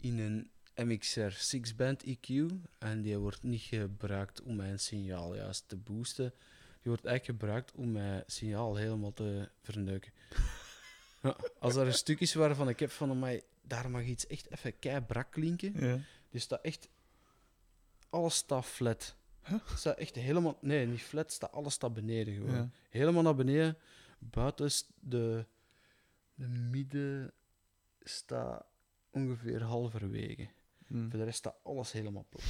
In een MXR 6-band EQ. En die wordt niet gebruikt om mijn signaal juist te boosten. Die wordt eigenlijk gebruikt om mijn signaal helemaal te verneuken. Ja, als er een stuk is waarvan ik heb van mij, daar mag iets echt even kei brak klinken. Ja. Die staat echt. Alles staat flat. Staat echt helemaal. Nee, niet flat, staat, alles staat beneden gewoon. Ja. Helemaal naar beneden. Buiten de, de midden staat ongeveer halverwege. Mhm. Voor de rest staat alles helemaal plat.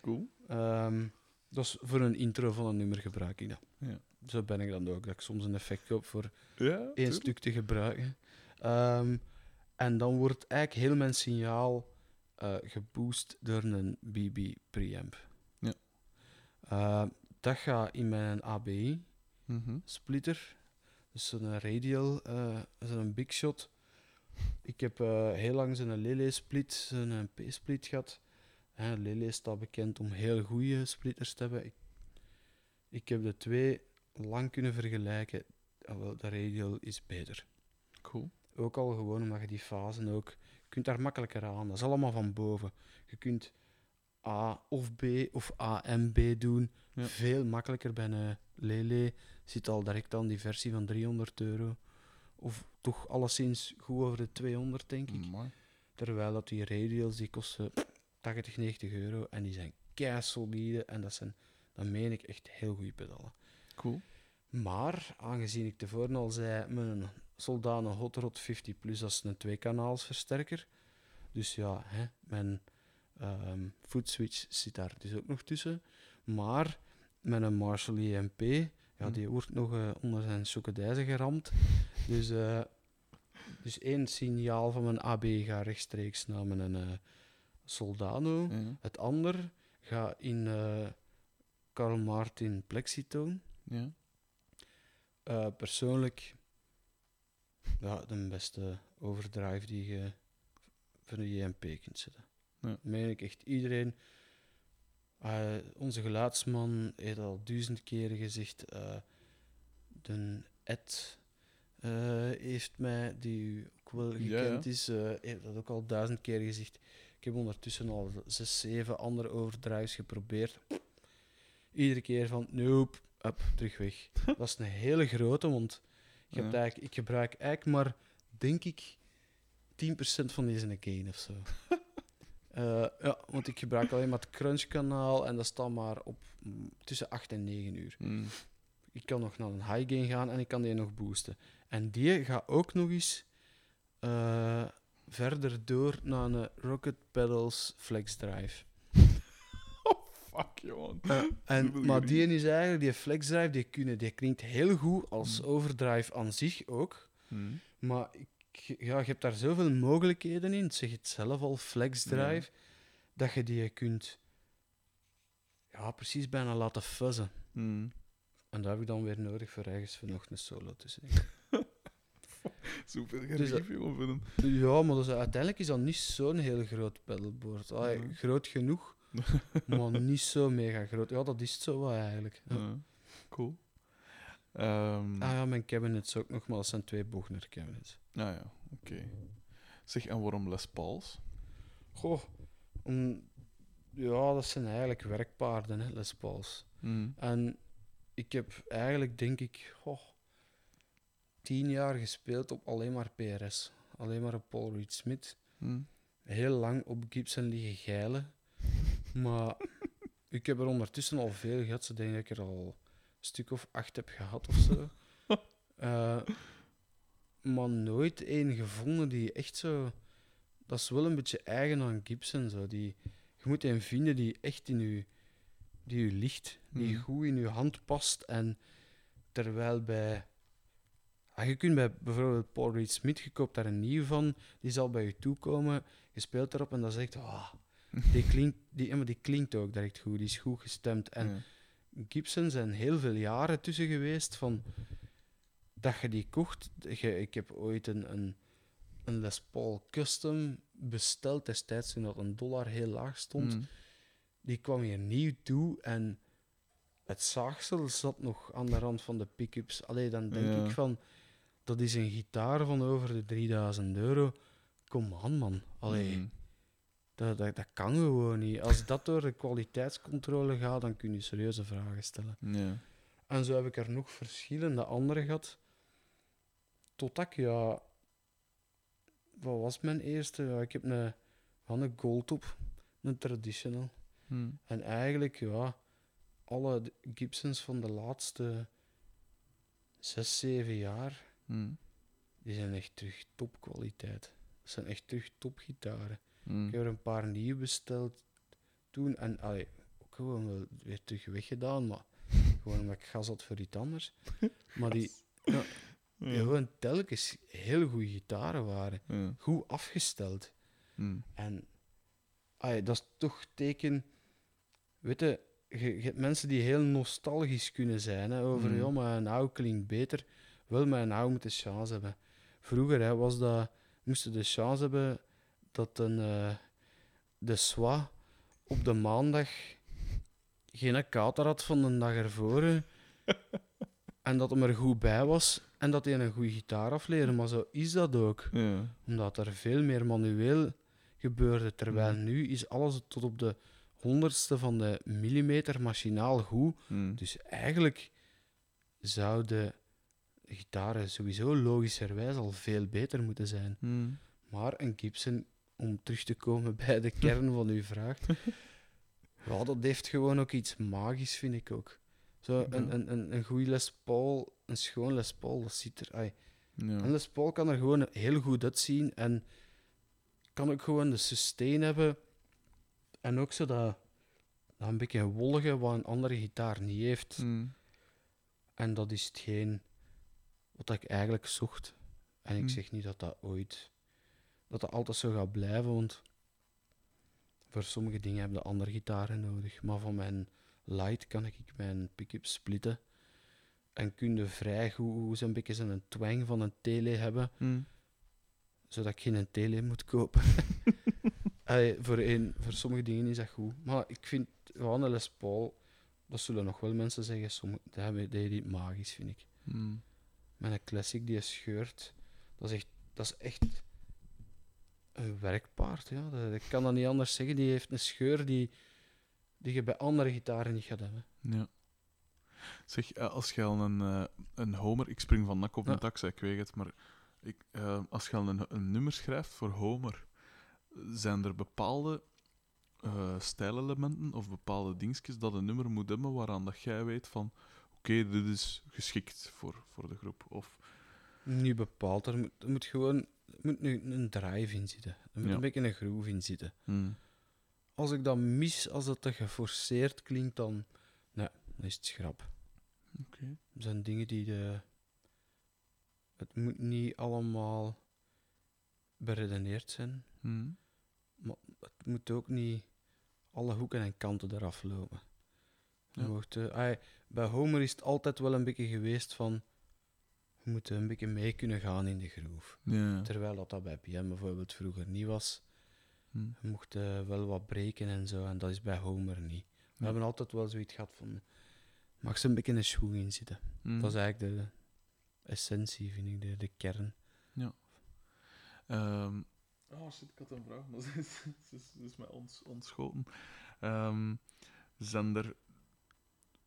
Cool. Ehm, Dat is voor een intro van een nummer gebruik ik dat. Ja. Zo ben ik dan ook, dat ik soms een effect koop voor Ja, één tuurlijk. stuk te gebruiken. Ehm, en dan wordt eigenlijk heel mijn signaal eh, geboost door een BB preamp. Eh, dat gaat in mijn ABI Mhm. splitter, dus zo'n radial, zo'n big shot. Ik heb eh, heel lang zo'n Lele split, zo'n P-split gehad. Hè, Lele staat bekend om heel goede splitters te hebben. Ik, ik heb de twee lang kunnen vergelijken. Ah, wel, de radial is beter. Cool. Ook al gewoon omdat je die fasen ook... Je kunt daar makkelijker aan. Dat is allemaal van boven. Je kunt A of B of A en B doen. Ja. Veel makkelijker bij een Lele. Zit al direct aan die versie van 300 euro. Of toch alleszins goed over de 200, denk ik. Terwijl dat die radials die kosten 80, 90 euro. En die zijn kei solide. En dat zijn, dat meen ik, echt heel goede pedalen. Cool. Maar, aangezien ik tevoren al zei, mijn Soldano Hot Rod 50 Plus, dat is een tweekanaalsversterker. Dus ja, hè, mijn ehm footswitch zit daar dus ook nog tussen. Maar met een Marshall EMP, ja, Hm. die wordt nog eh, onder zijn chocodijzen geramd. Dus, eh, dus één signaal van mijn AB gaat rechtstreeks naar mijn eh, Soldano. Ja. Het ander gaat in Carl Martin Plexitone. ja. Persoonlijk, ja, de beste overdrive die je voor een JMP kunt zetten. Ja. Meen ik echt. Iedereen, eh, onze geluidsman heeft al duizend keren gezegd. eh, de Ed eh, heeft mij, die ook wel gekend ja. is, heeft dat ook al duizend keer gezegd. Ik heb ondertussen al zes, zeven andere overdrives geprobeerd. Iedere keer van, nope, up, terug weg. dat is een hele grote, want je hebt Ja. eigenlijk, ik gebruik eigenlijk maar, denk ik, 10% van deze gain of zo. Eh, ja, want ik gebruik alleen maar het crunch-kanaal en dat staat maar op mm, tussen 8 en 9 uur. Mm. Ik kan nog naar een high gain gaan en ik kan die nog boosten. En die gaat ook nog eens eh, verder door naar een Rocket Pedals Flex Drive. Fuck, jongen. En, Super maar goed. die is eigenlijk, die Flex Drive, die, kunnen, die klinkt heel goed als Mm. overdrive aan zich ook. Mm. Maar ik, ja, je hebt daar zoveel mogelijkheden in, zeg het zelf al, Flex Drive, dat je die kunt ja, precies bijna laten fuzzen. Mm. En dat heb ik dan weer nodig voor ergens voor nog een solo te zingen. Super Dus gerief, een- Ja, maar dus, uiteindelijk is dat niet zo'n heel groot pedalboard. Allee, Ja. Groot genoeg, maar niet zo mega groot. Ja, dat is het zo eigenlijk. Ja. Ja. Cool. Ehm, Ah ja, mijn cabinets ook nog, maar dat zijn twee Bogner cabinets. ah ja, oké. Zeg, en waarom Les Pauls? Goh, om, ja, dat zijn eigenlijk werkpaarden, hè, Les Pauls. Mm. En ik heb eigenlijk, denk ik, goh, tien jaar gespeeld op alleen maar PRS. Alleen maar op Paul Reed Smith. Mm. Heel lang op Gibson liggen geilen. Maar ik heb er ondertussen al veel gehad. Ze denk ik er al stuk of acht heb gehad of zo. Eh, maar nooit één gevonden die echt zo... Dat is wel een beetje eigen aan Gibson. Zo. Die, je moet een vinden die echt in je, die u ligt. Die Mhm. goed in je hand past. En terwijl bij... Ah, je kunt bij bijvoorbeeld Paul Reed Smith, je koopt daar een nieuw van, die zal bij je toekomen, je speelt erop en dan zegt ah, die, klinkt, die, die klinkt ook direct goed, die is goed gestemd. En. Gibson zijn heel veel jaren tussen geweest van dat je die kocht. Je- ik heb ooit een, een, een Les Paul Custom besteld destijds toen dat een dollar heel laag stond. Mm. Die kwam hier nieuw toe en het zaagsel zat nog aan de rand van de pick-ups. Allee, dan denk Ja. ik van, dat is een gitaar van over de 3000 euro. Kom aan, man. Allee, Mm. Dat, dat, dat kan gewoon niet. Als dat door de kwaliteitscontrole gaat, dan kun je serieuze vragen stellen. Ja. En zo heb ik er nog verschillende andere gehad. Totdat ik, ja... Wat was mijn eerste? Ja, ik heb een, van een gold op, een traditional. Mm. En eigenlijk, ja, alle Gibsons van de laatste zes, zeven jaar, Mm. die zijn echt terug topkwaliteit. Dat zijn echt terug topgitaren. Mm. Ik heb er een paar nieuwe besteld toen. En allee, ook gewoon wel weer terug weggedaan, maar gewoon omdat ik gas had voor iets anders. Maar die, die Ja. gewoon telkens heel goede gitaren waren, goed afgesteld. Hm. En ai, dat is toch teken. Weet je, hebt mensen die heel nostalgisch kunnen zijn hè, over Mm. ja, maar een oude klinkt beter. Wel, maar een oude moet de chance hebben. Vroeger hè, was dat, moesten de chance hebben dat een, eh, de SWA op de maandag geen kater had van de dag ervoor. en dat hem er goed bij was en dat hij een goede gitaar afleerde. Maar zo is dat ook Ja. omdat er veel meer manueel gebeurde. Terwijl Mhm. nu is alles tot op de honderdste van de millimeter machinaal goed. Hm. Dus eigenlijk zouden gitaren sowieso logischerwijs al veel beter moeten zijn. Hm. Maar een Gibson, om terug te komen bij de kern van uw vraag, ja, dat heeft gewoon ook iets magisch, vind ik ook. Zo, Ja. een, een, een, een goede Les Paul, een schoon Les Paul, dat ziet er... ai, Ja. en Les Paul kan er gewoon heel goed uitzien en kan ook gewoon de sustain hebben. En ook zo dat, dat een beetje wollige wat een andere gitaar niet heeft. Hm. En dat is hetgeen wat ik eigenlijk zocht. En ik Hmm. zeg niet dat dat ooit, dat dat altijd zo gaat blijven, want voor sommige dingen heb je andere gitaren nodig. Maar van mijn light kan ik mijn pick-up splitten. En kun je vrij goed zo'n beetje zo'n twang van een tele hebben, Hm. zodat ik geen tele moet kopen. Allee, voor, een, voor sommige dingen is dat goed. Maar ik vind gewoon een Les Paul, dat zullen nog wel mensen zeggen, sommige, dat hebben- is magisch, vind ik. Hm. Met een classic die scheurt, dat is echt, dat is echt een werkpaard. Ja. Dat, ik kan dat niet anders zeggen. Die heeft een scheur die, die je bij andere gitaren niet gaat hebben. Ja. Zeg, eh, als je al een, eh, een Homer... Ik spring van nak op een Ja. tax, ik weet het, maar ik, eh, als je al een, een nummer schrijft voor Homer, zijn er bepaalde stijlelementen of bepaalde dingetjes dat een nummer moet hebben waaraan dat jij weet van oké, dit is geschikt voor, voor de groep. Of, Niet bepaald. Er moet, er moet gewoon er moet een, een drive in zitten. Er moet Ja. een beetje een groove in zitten. hm, Als ik dat mis, als dat te geforceerd klinkt, dan, nee, dan is het schrap. Oké. Er zijn dingen die de. Het moet niet allemaal beredeneerd zijn. hm, Het moet ook niet alle hoeken en kanten eraf lopen. Ja. mocht, eh, ai, bij Homer is het altijd wel een beetje geweest van. Je moet een beetje mee kunnen gaan in de groove. Ja. Terwijl dat, dat bij PM bijvoorbeeld vroeger niet was. hm, Je mocht eh, wel wat breken en zo, en dat is bij Homer niet. We Ja. hebben altijd wel zoiets gehad van. Mag ze een beetje een schwung in zitten? hm. Dat is eigenlijk de essentie, vind ik, de, de kern. Ehm, oh shit, ik had een vraag, maar ze is, ze is, ze is mij ons, ontschoten. Ehm, zijn er.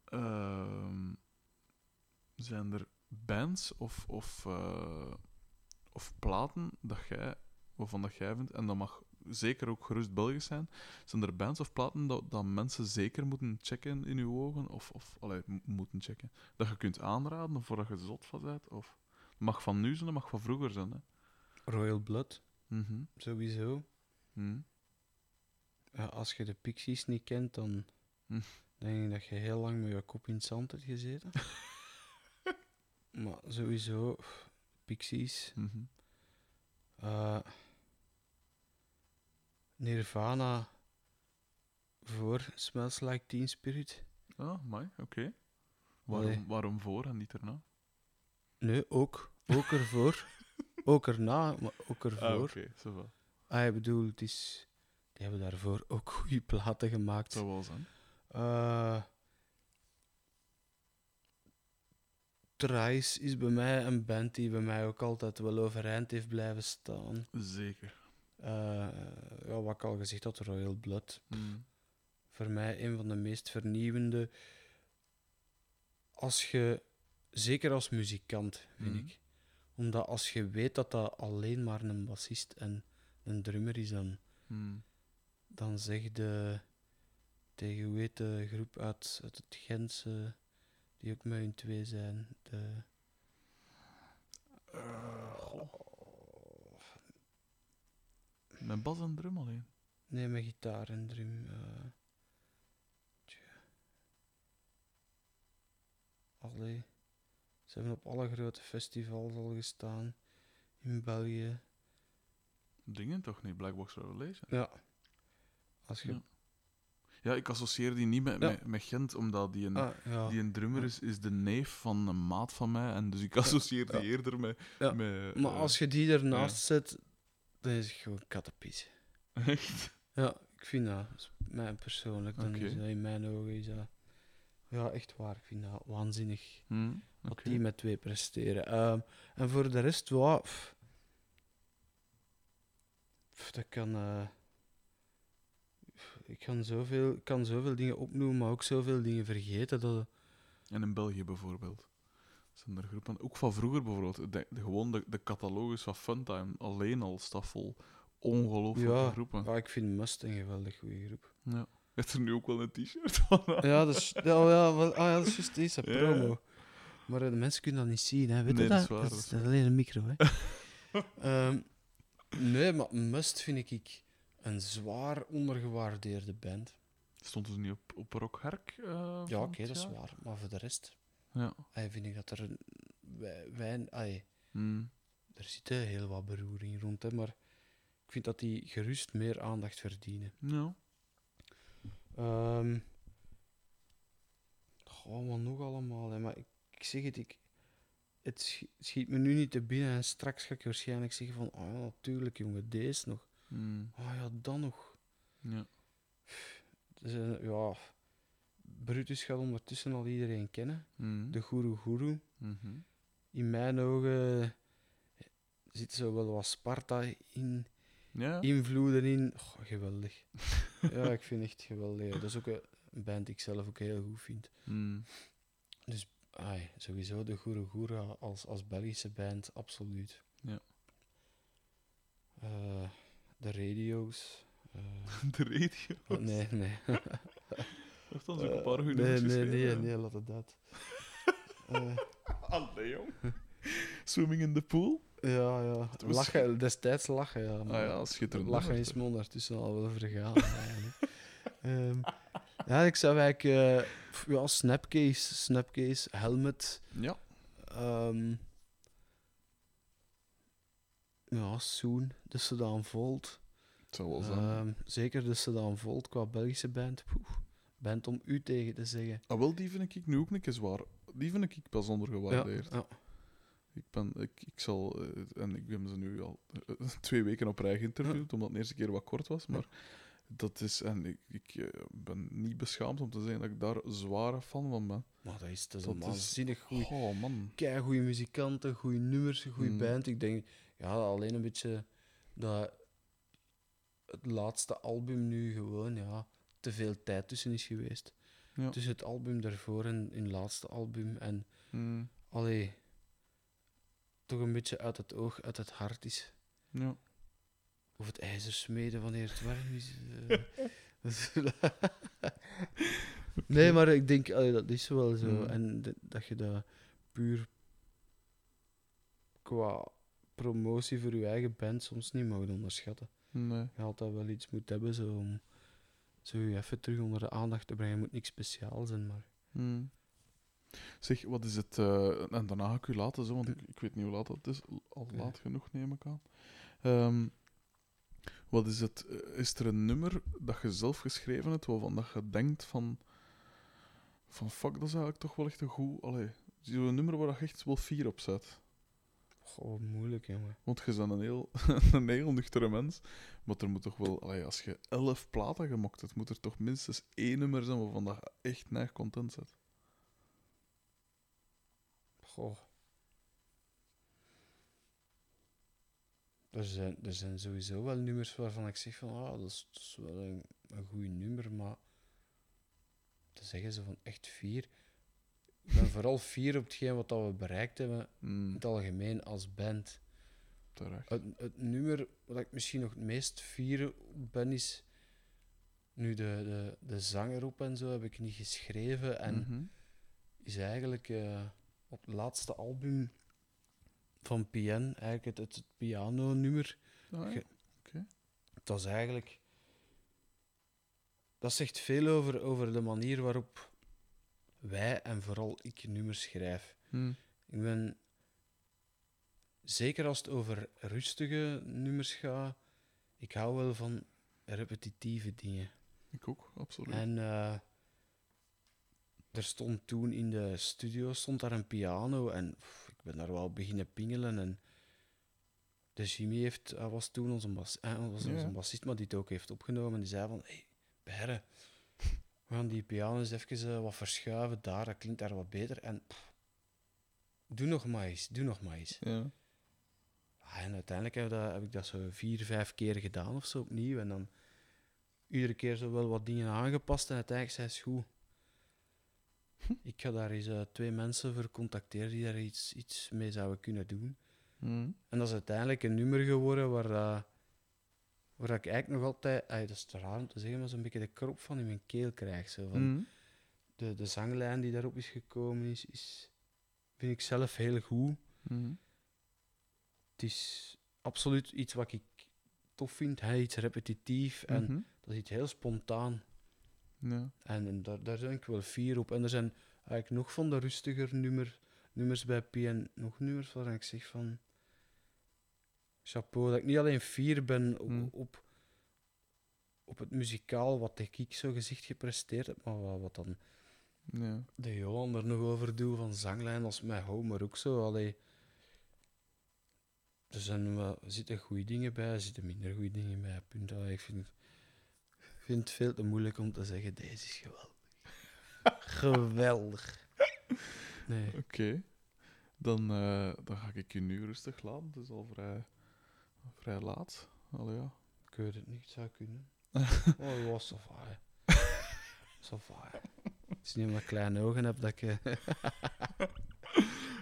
ehm, zijn er bands of, of, eh, of platen dat jij, waarvan dat jij vindt, en dat mag zeker ook gerust Belgisch zijn, zijn er bands of platen dat, dat mensen zeker moeten checken in uw ogen, of, of allee, mo- moeten checken, dat je kunt aanraden, of waar je zot van bent, of mag van nu zijn, dat mag van vroeger zijn, hè? Royal Blood, Mhm. sowieso. Hm. Ja, als je de Pixies niet kent, dan Hm. denk ik dat je heel lang met je kop in het zand hebt gezeten. maar sowieso, Pixies. Mhm. eh, Nirvana voor Smells Like Teen Spirit. Ah, mooi, oké. Waarom, waarom voor en niet erna? Nee, ook. Ook ervoor. ook erna, maar ook ervoor. Ah, oké, zo wel. Ah, ik bedoel, het is... Die hebben daarvoor ook goede platen gemaakt. Zo wel zijn. Eh Thrice is bij mij een band die bij mij ook altijd wel overeind heeft blijven staan. Zeker. Eh, ja, wat ik al gezegd had, Royal Blood. Hm. Voor mij een van de meest vernieuwende. Als je, zeker als muzikant, vind Mhm. ik. Omdat als je weet dat dat alleen maar een bassist en een drummer is, dan, Hm. dan zeg je tegen heet de groep uit, uit het Gentse, die ook mijn twee zijn. De... Goh. Met bas en drum alleen? Nee, mijn gitaar en drum. Uh... Allee. Ze hebben op alle grote festivals al gestaan in België. Dingen toch niet, Blackbox Revelation? Ja. Als je ja. Ja, ik associeer die niet met, Ja. met, met Gent, omdat die een, Ah, ja. die een drummer is, is de neef van een maat van mij. En dus ik associeer die eerder met... Ja. met Maar eh, als je die ernaast zet, dan is het gewoon kattenpies. Echt? Ja, ik vind dat, dat is mij persoonlijk, dan Oké. is dat in mijn ogen is dat... Ja, echt waar. Ik vind dat waanzinnig Hm, wat die met twee presteren. Ehm, en voor de rest, wat... dat kan... eh, ik kan zoveel, kan zoveel dingen opnoemen, maar ook zoveel dingen vergeten. Dat, En in België bijvoorbeeld. Zijn er groepen, ook van vroeger bijvoorbeeld, de, de- gewoon de, de catalogus van Funtime alleen al staat vol ongelooflijke Ja. groepen. ja, ik vind Must een geweldig goede groep. Ja. Je hebt er nu ook wel een t-shirt van. Ja, dat is, ja, ja, wel, ah, ja, dat is juist deze Ja, promo. Maar eh, de mensen kunnen dat niet zien, hè. Weet Nee, dat dat? is waar, dat dat is, is dat is alleen een micro, hè. Ehm, nee, maar Must vind ik een zwaar ondergewaardeerde band. Stond dus niet op, op Rockherk? eh, Ja, oké, het dat is waar. Maar voor de rest Ja. ay, vind ik dat er een wij- wijn... ay, Hm. er zit eh, heel wat beroering rond, hè, maar ik vind dat die gerust meer aandacht verdienen. Ja. Wat nog allemaal, hè, maar ik, ik zeg het, ik, het schi- schiet me nu niet te binnen en straks ga ik waarschijnlijk zeggen van, oh ja, natuurlijk jongen, deze nog. Oh ja, dan nog. Ja. Dus, eh, ja, Brutus gaat ondertussen al iedereen kennen. Hm. De Guru Guru. Mhm. In mijn ogen zit zo wel wat Sparta in, Ja. invloeden in. Oh, geweldig. ja, ik vind echt geweldig. Dat is ook een band die ik zelf ook heel goed vind. Hm. Ai, sowieso de Guru Guru als, als Belgische band, absoluut. Ja. Eh, de radio's. eh, De radio. oh, nee, nee. Heeft dan zo'n paar goede nee, nummers nee, nee, geschreven? nee, laat het dat. Eh, Allee, jong. Swimming in the pool? ja, ja. was- Lachen, destijds lachen, ja. Ah maar ja, schitterend. Lachen is me ondertussen al wel vergaan. Ehm, ja, ik zou eigenlijk... eh, ja, Snapcase, Snapcase, Helmet. Ja. ehm, ja, Soon, de Sedan Volt. Wel zijn. Ehm, zeker de Sedan Volt qua Belgische band. Poeh, band om u tegen te zeggen. Ah, wel, die vind ik nu ook een keer zwaar. Die vind ik pas Ja, ondergewaardeerd. ja. Ik, ben, ik, ik zal, eh, en ik heb ze nu al eh, twee weken op rij geïnterviewd, omdat het de eerste keer wat kort was. Maar dat is, en ik, ik eh, ben niet beschaamd om te zeggen dat ik daar zware fan van ben. Maar dat is, dat Dat is- waanzinnig goed. Oh man. Kei goede muzikanten, goede nummers, goede Mm. band. Ik denk, ja, alleen een beetje dat het laatste album nu gewoon, ja, te veel tijd tussen is geweest. Ja. Tussen het album daarvoor en hun laatste album. En, Mm, allee, toch een beetje uit het oog, uit het hart is. ja. Of het ijzer smeden wanneer het warm is. eh. nee, maar ik denk, allee, dat is wel zo. Mm. En dat je dat puur qua promotie voor je eigen band soms niet mag onderschatten. Nee. Je altijd wel iets moet hebben zo om zo je even terug onder de aandacht te brengen. Het moet niks speciaals zijn, maar... Mm. Zeg, wat is het... eh, en daarna ga ik u laten, zo, want ik, ik weet niet hoe laat het is. Al laat genoeg, neem ik aan. Ehm, wat is het... eh, Is er een nummer dat je zelf geschreven hebt, waarvan dat je denkt van... Van, fuck, dat is eigenlijk toch wel echt een goed... Allee, zo'n nummer waar je echt wel vier op zet. Goh, moeilijk, jongen. Want je bent een heel, een heel nuchtere mens. Maar er moet toch wel... Allee, als je elf platen gemokt hebt, moet er toch minstens één nummer zijn waarvan dat je echt neig content bent. Goh. Er zijn, er zijn sowieso wel nummers waarvan ik zeg van, ah, dat is, dat is wel een, een goed nummer, maar te zeggen ze van echt vier. Ik ben vooral fier op hetgeen wat dat we bereikt hebben, in Mm, het algemeen als band. Het, het nummer wat ik misschien nog het meest fier op ben, is nu de, de, de zanger op en zo heb ik niet geschreven. En Mhm. is eigenlijk eh, op het laatste album van PN, eigenlijk het, het piano-nummer. Ah, ja. Dat is eigenlijk. Dat zegt veel over, over de manier waarop wij en vooral ik nummers schrijf. Hm. Ik ben, zeker als het over rustige nummers gaat, ik hou wel van repetitieve dingen. Ik ook, absoluut. En eh, er stond toen in de studio stond daar een piano en pff, ik ben daar wel beginnen pingelen. En de Jimmy heeft, hij was toen onze, bas, eh, was Ja. onze bassist, maar die het ook heeft opgenomen. En die zei van, hey, Berre, we gaan die piano eens even eh, wat verschuiven daar, dat klinkt daar wat beter. En pff, doe nog maar eens, doe nog maar eens. Ja. Ah, en uiteindelijk heb, dat, heb ik dat zo vier, vijf keer gedaan of zo opnieuw. En dan iedere keer zo wel wat dingen aangepast. En uiteindelijk zei ze goed. Ik ga daar eens eh, twee mensen voor contacteren die daar iets, iets mee zouden kunnen doen. Hm. En dat is uiteindelijk een nummer geworden waar, eh, waar ik eigenlijk nog altijd, dat is te raar om te zeggen, maar zo'n beetje de krop van in mijn keel krijg. Zo, van Hm. de, de zanglijn die daarop is gekomen, is, is, vind ik zelf heel goed. Hm. Het is absoluut iets wat ik tof vind. Hij iets repetitief en Mhm. dat is iets heel spontaan. Ja. En, en daar, daar ben ik wel fier op. En er zijn eigenlijk nog van de rustiger nummer, nummers bij PN, nog nummers waar ik zeg van... Chapeau, dat ik niet alleen fier ben op, Hmm. op, op het muzikaal, wat ik zo gezicht gepresteerd heb, maar wat, wat dan Ja. de Johan er nog over doet van zanglijn als met Homer ook zo. Allee. Er, zijn wel, er zitten goede dingen bij, er zitten minder goede dingen bij. Punt. Allee, ik vind, ik vind het veel te moeilijk om te zeggen: deze is geweldig. geweldig. Nee. Oké. Dan, eh, dan ga ik je nu rustig laten. Het is al vrij, vrij laat. Allee, ja. Ik weet het niet, zou kunnen. oh, ja, hè. Ça va, hè. Het is niet omdat ik kleine ogen heb dat ik... eh,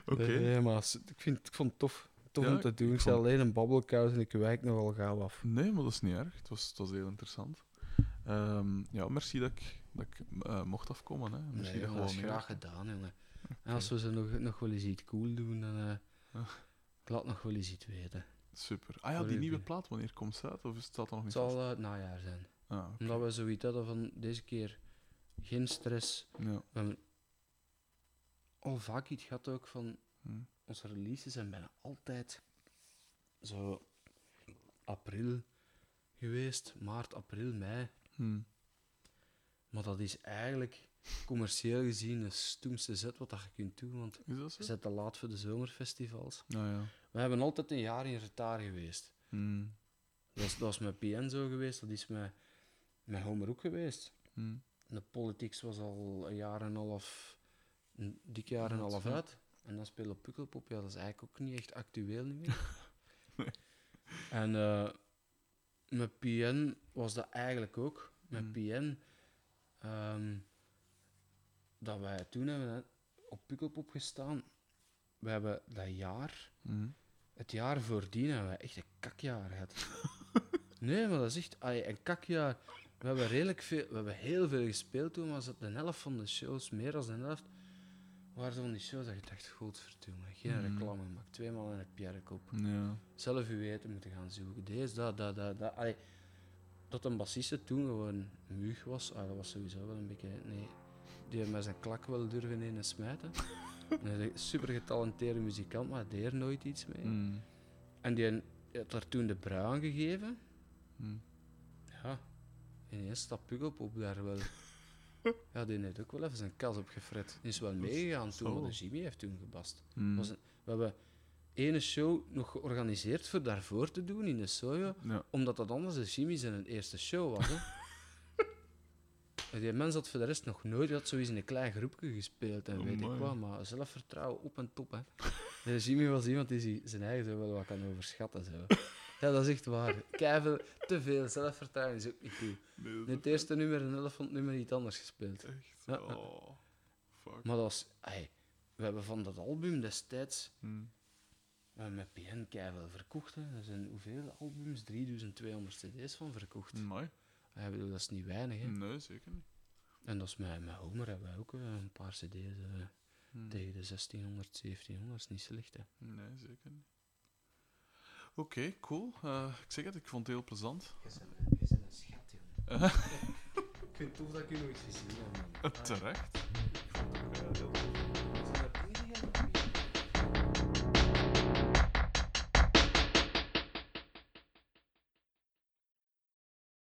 Oké. Nee, maar ik, vind, ik vond het tof. Tof Ja, om te doen. ik Ik zei vond- alleen een babbelkous en ik wijk nogal gauw af. Nee, maar dat is niet erg. Het was, het was heel interessant. Ehm, ja, merci dat ik, dat ik eh, mocht afkomen. Hè. Merci Nee, dat dat is gewoon graag gedaan, jongen. En als we ze nog, nog wel eens iets cool doen, dan... Ah. ik laat nog wel eens iets weten. Super. Ah ja, die nieuwe plaat, wanneer komt ze uit? Of staat dat nog Het niet zal vast? eh, het najaar zijn. Ah. Omdat we zoiets hadden van deze keer geen stress. Ja. We hebben al vaak iets gehad ook van... Hm. Onze releases zijn bijna altijd zo april geweest. Maart, april, mei. Hm. Maar dat is eigenlijk commercieel gezien de stoemste zet wat dat je kunt doen. Want je zit te laat voor de zomerfestivals. Nou ja. We hebben altijd een jaar in retard geweest. Hm. Dat is, dat met PN zo geweest, dat is met, met Homer ook geweest. Hm. De Politics was al een jaar en een half, een dik jaar en een half uit. En dan spelen Pukkelpop, ja, dat is eigenlijk ook niet echt actueel meer. En eh, met PN was dat eigenlijk ook. Met Hmm. PN, ehm, dat wij toen hebben op Pukkelpop gestaan. We hebben dat jaar Hm. het jaar voordien hebben we echt een kakjaar gehad. nee, maar dat is echt allee, een kakjaar. We hebben redelijk veel, we hebben heel veel gespeeld toen, maar de helft van de shows, meer dan de helft, waren van die shows dat je dacht, godverdomme, geen Mhm. reclame gemaakt, tweemaal in het Pierre op. Ja. Zelf uw eten moeten gaan zoeken. Deze, dat, dat, dat, dat. Dat een bassiste toen gewoon muug was, ah, dat was sowieso wel een beetje, nee, die met zijn klak wel durven in en smijten. een super getalenteerde muzikant, maar deed er nooit iets mee. Hm. En die had daar toen de brui aan gegeven. Hm. Ja, ineens staat Pukkelpop daar wel. Ja, die heeft ook wel even zijn kas opgefret. Die is wel meegegaan toen, maar de. Jimmy heeft toen gebast. Hm. Was een- we hebben ene show nog georganiseerd voor daarvoor te doen in de Sojo, Ja. omdat dat anders de Jimmy zijn eerste show was. Hè. Die mens had voor de rest nog nooit had zoiets in een klein groepje gespeeld en weet ik wat, maar zelfvertrouwen op en top. Hè. De Jimmy was iemand die zi- zijn eigen zo wel wat kan overschatten. Zo. Ja, dat is echt waar. Keiveel, te veel zelfvertrouwen is ook niet goed. Nee, het eerste nummer en elf het nummer iets anders gespeeld. echt. Ja. Oh, fuck. Maar dat was... ey, we hebben van dat album destijds... Hm. Hebben met PN keiveel verkocht. Hè. Er zijn hoeveel albums? 3200 cd's van verkocht. Amai. Ja, ik bedoel, dat is niet weinig. Hè. Nee, zeker niet. En dat is met, met Homer hebben wij ook eh, een paar cd's eh, Hm. tegen de 1600, 1700. Dat is niet slecht, hè. Nee, zeker niet. Oké, cool. Eh, ik zeg het, ik vond het heel plezant. Je bent, een schat, jongen. Ik vind het tof dat ik je nog eens gezien heb, man. Terecht. Ik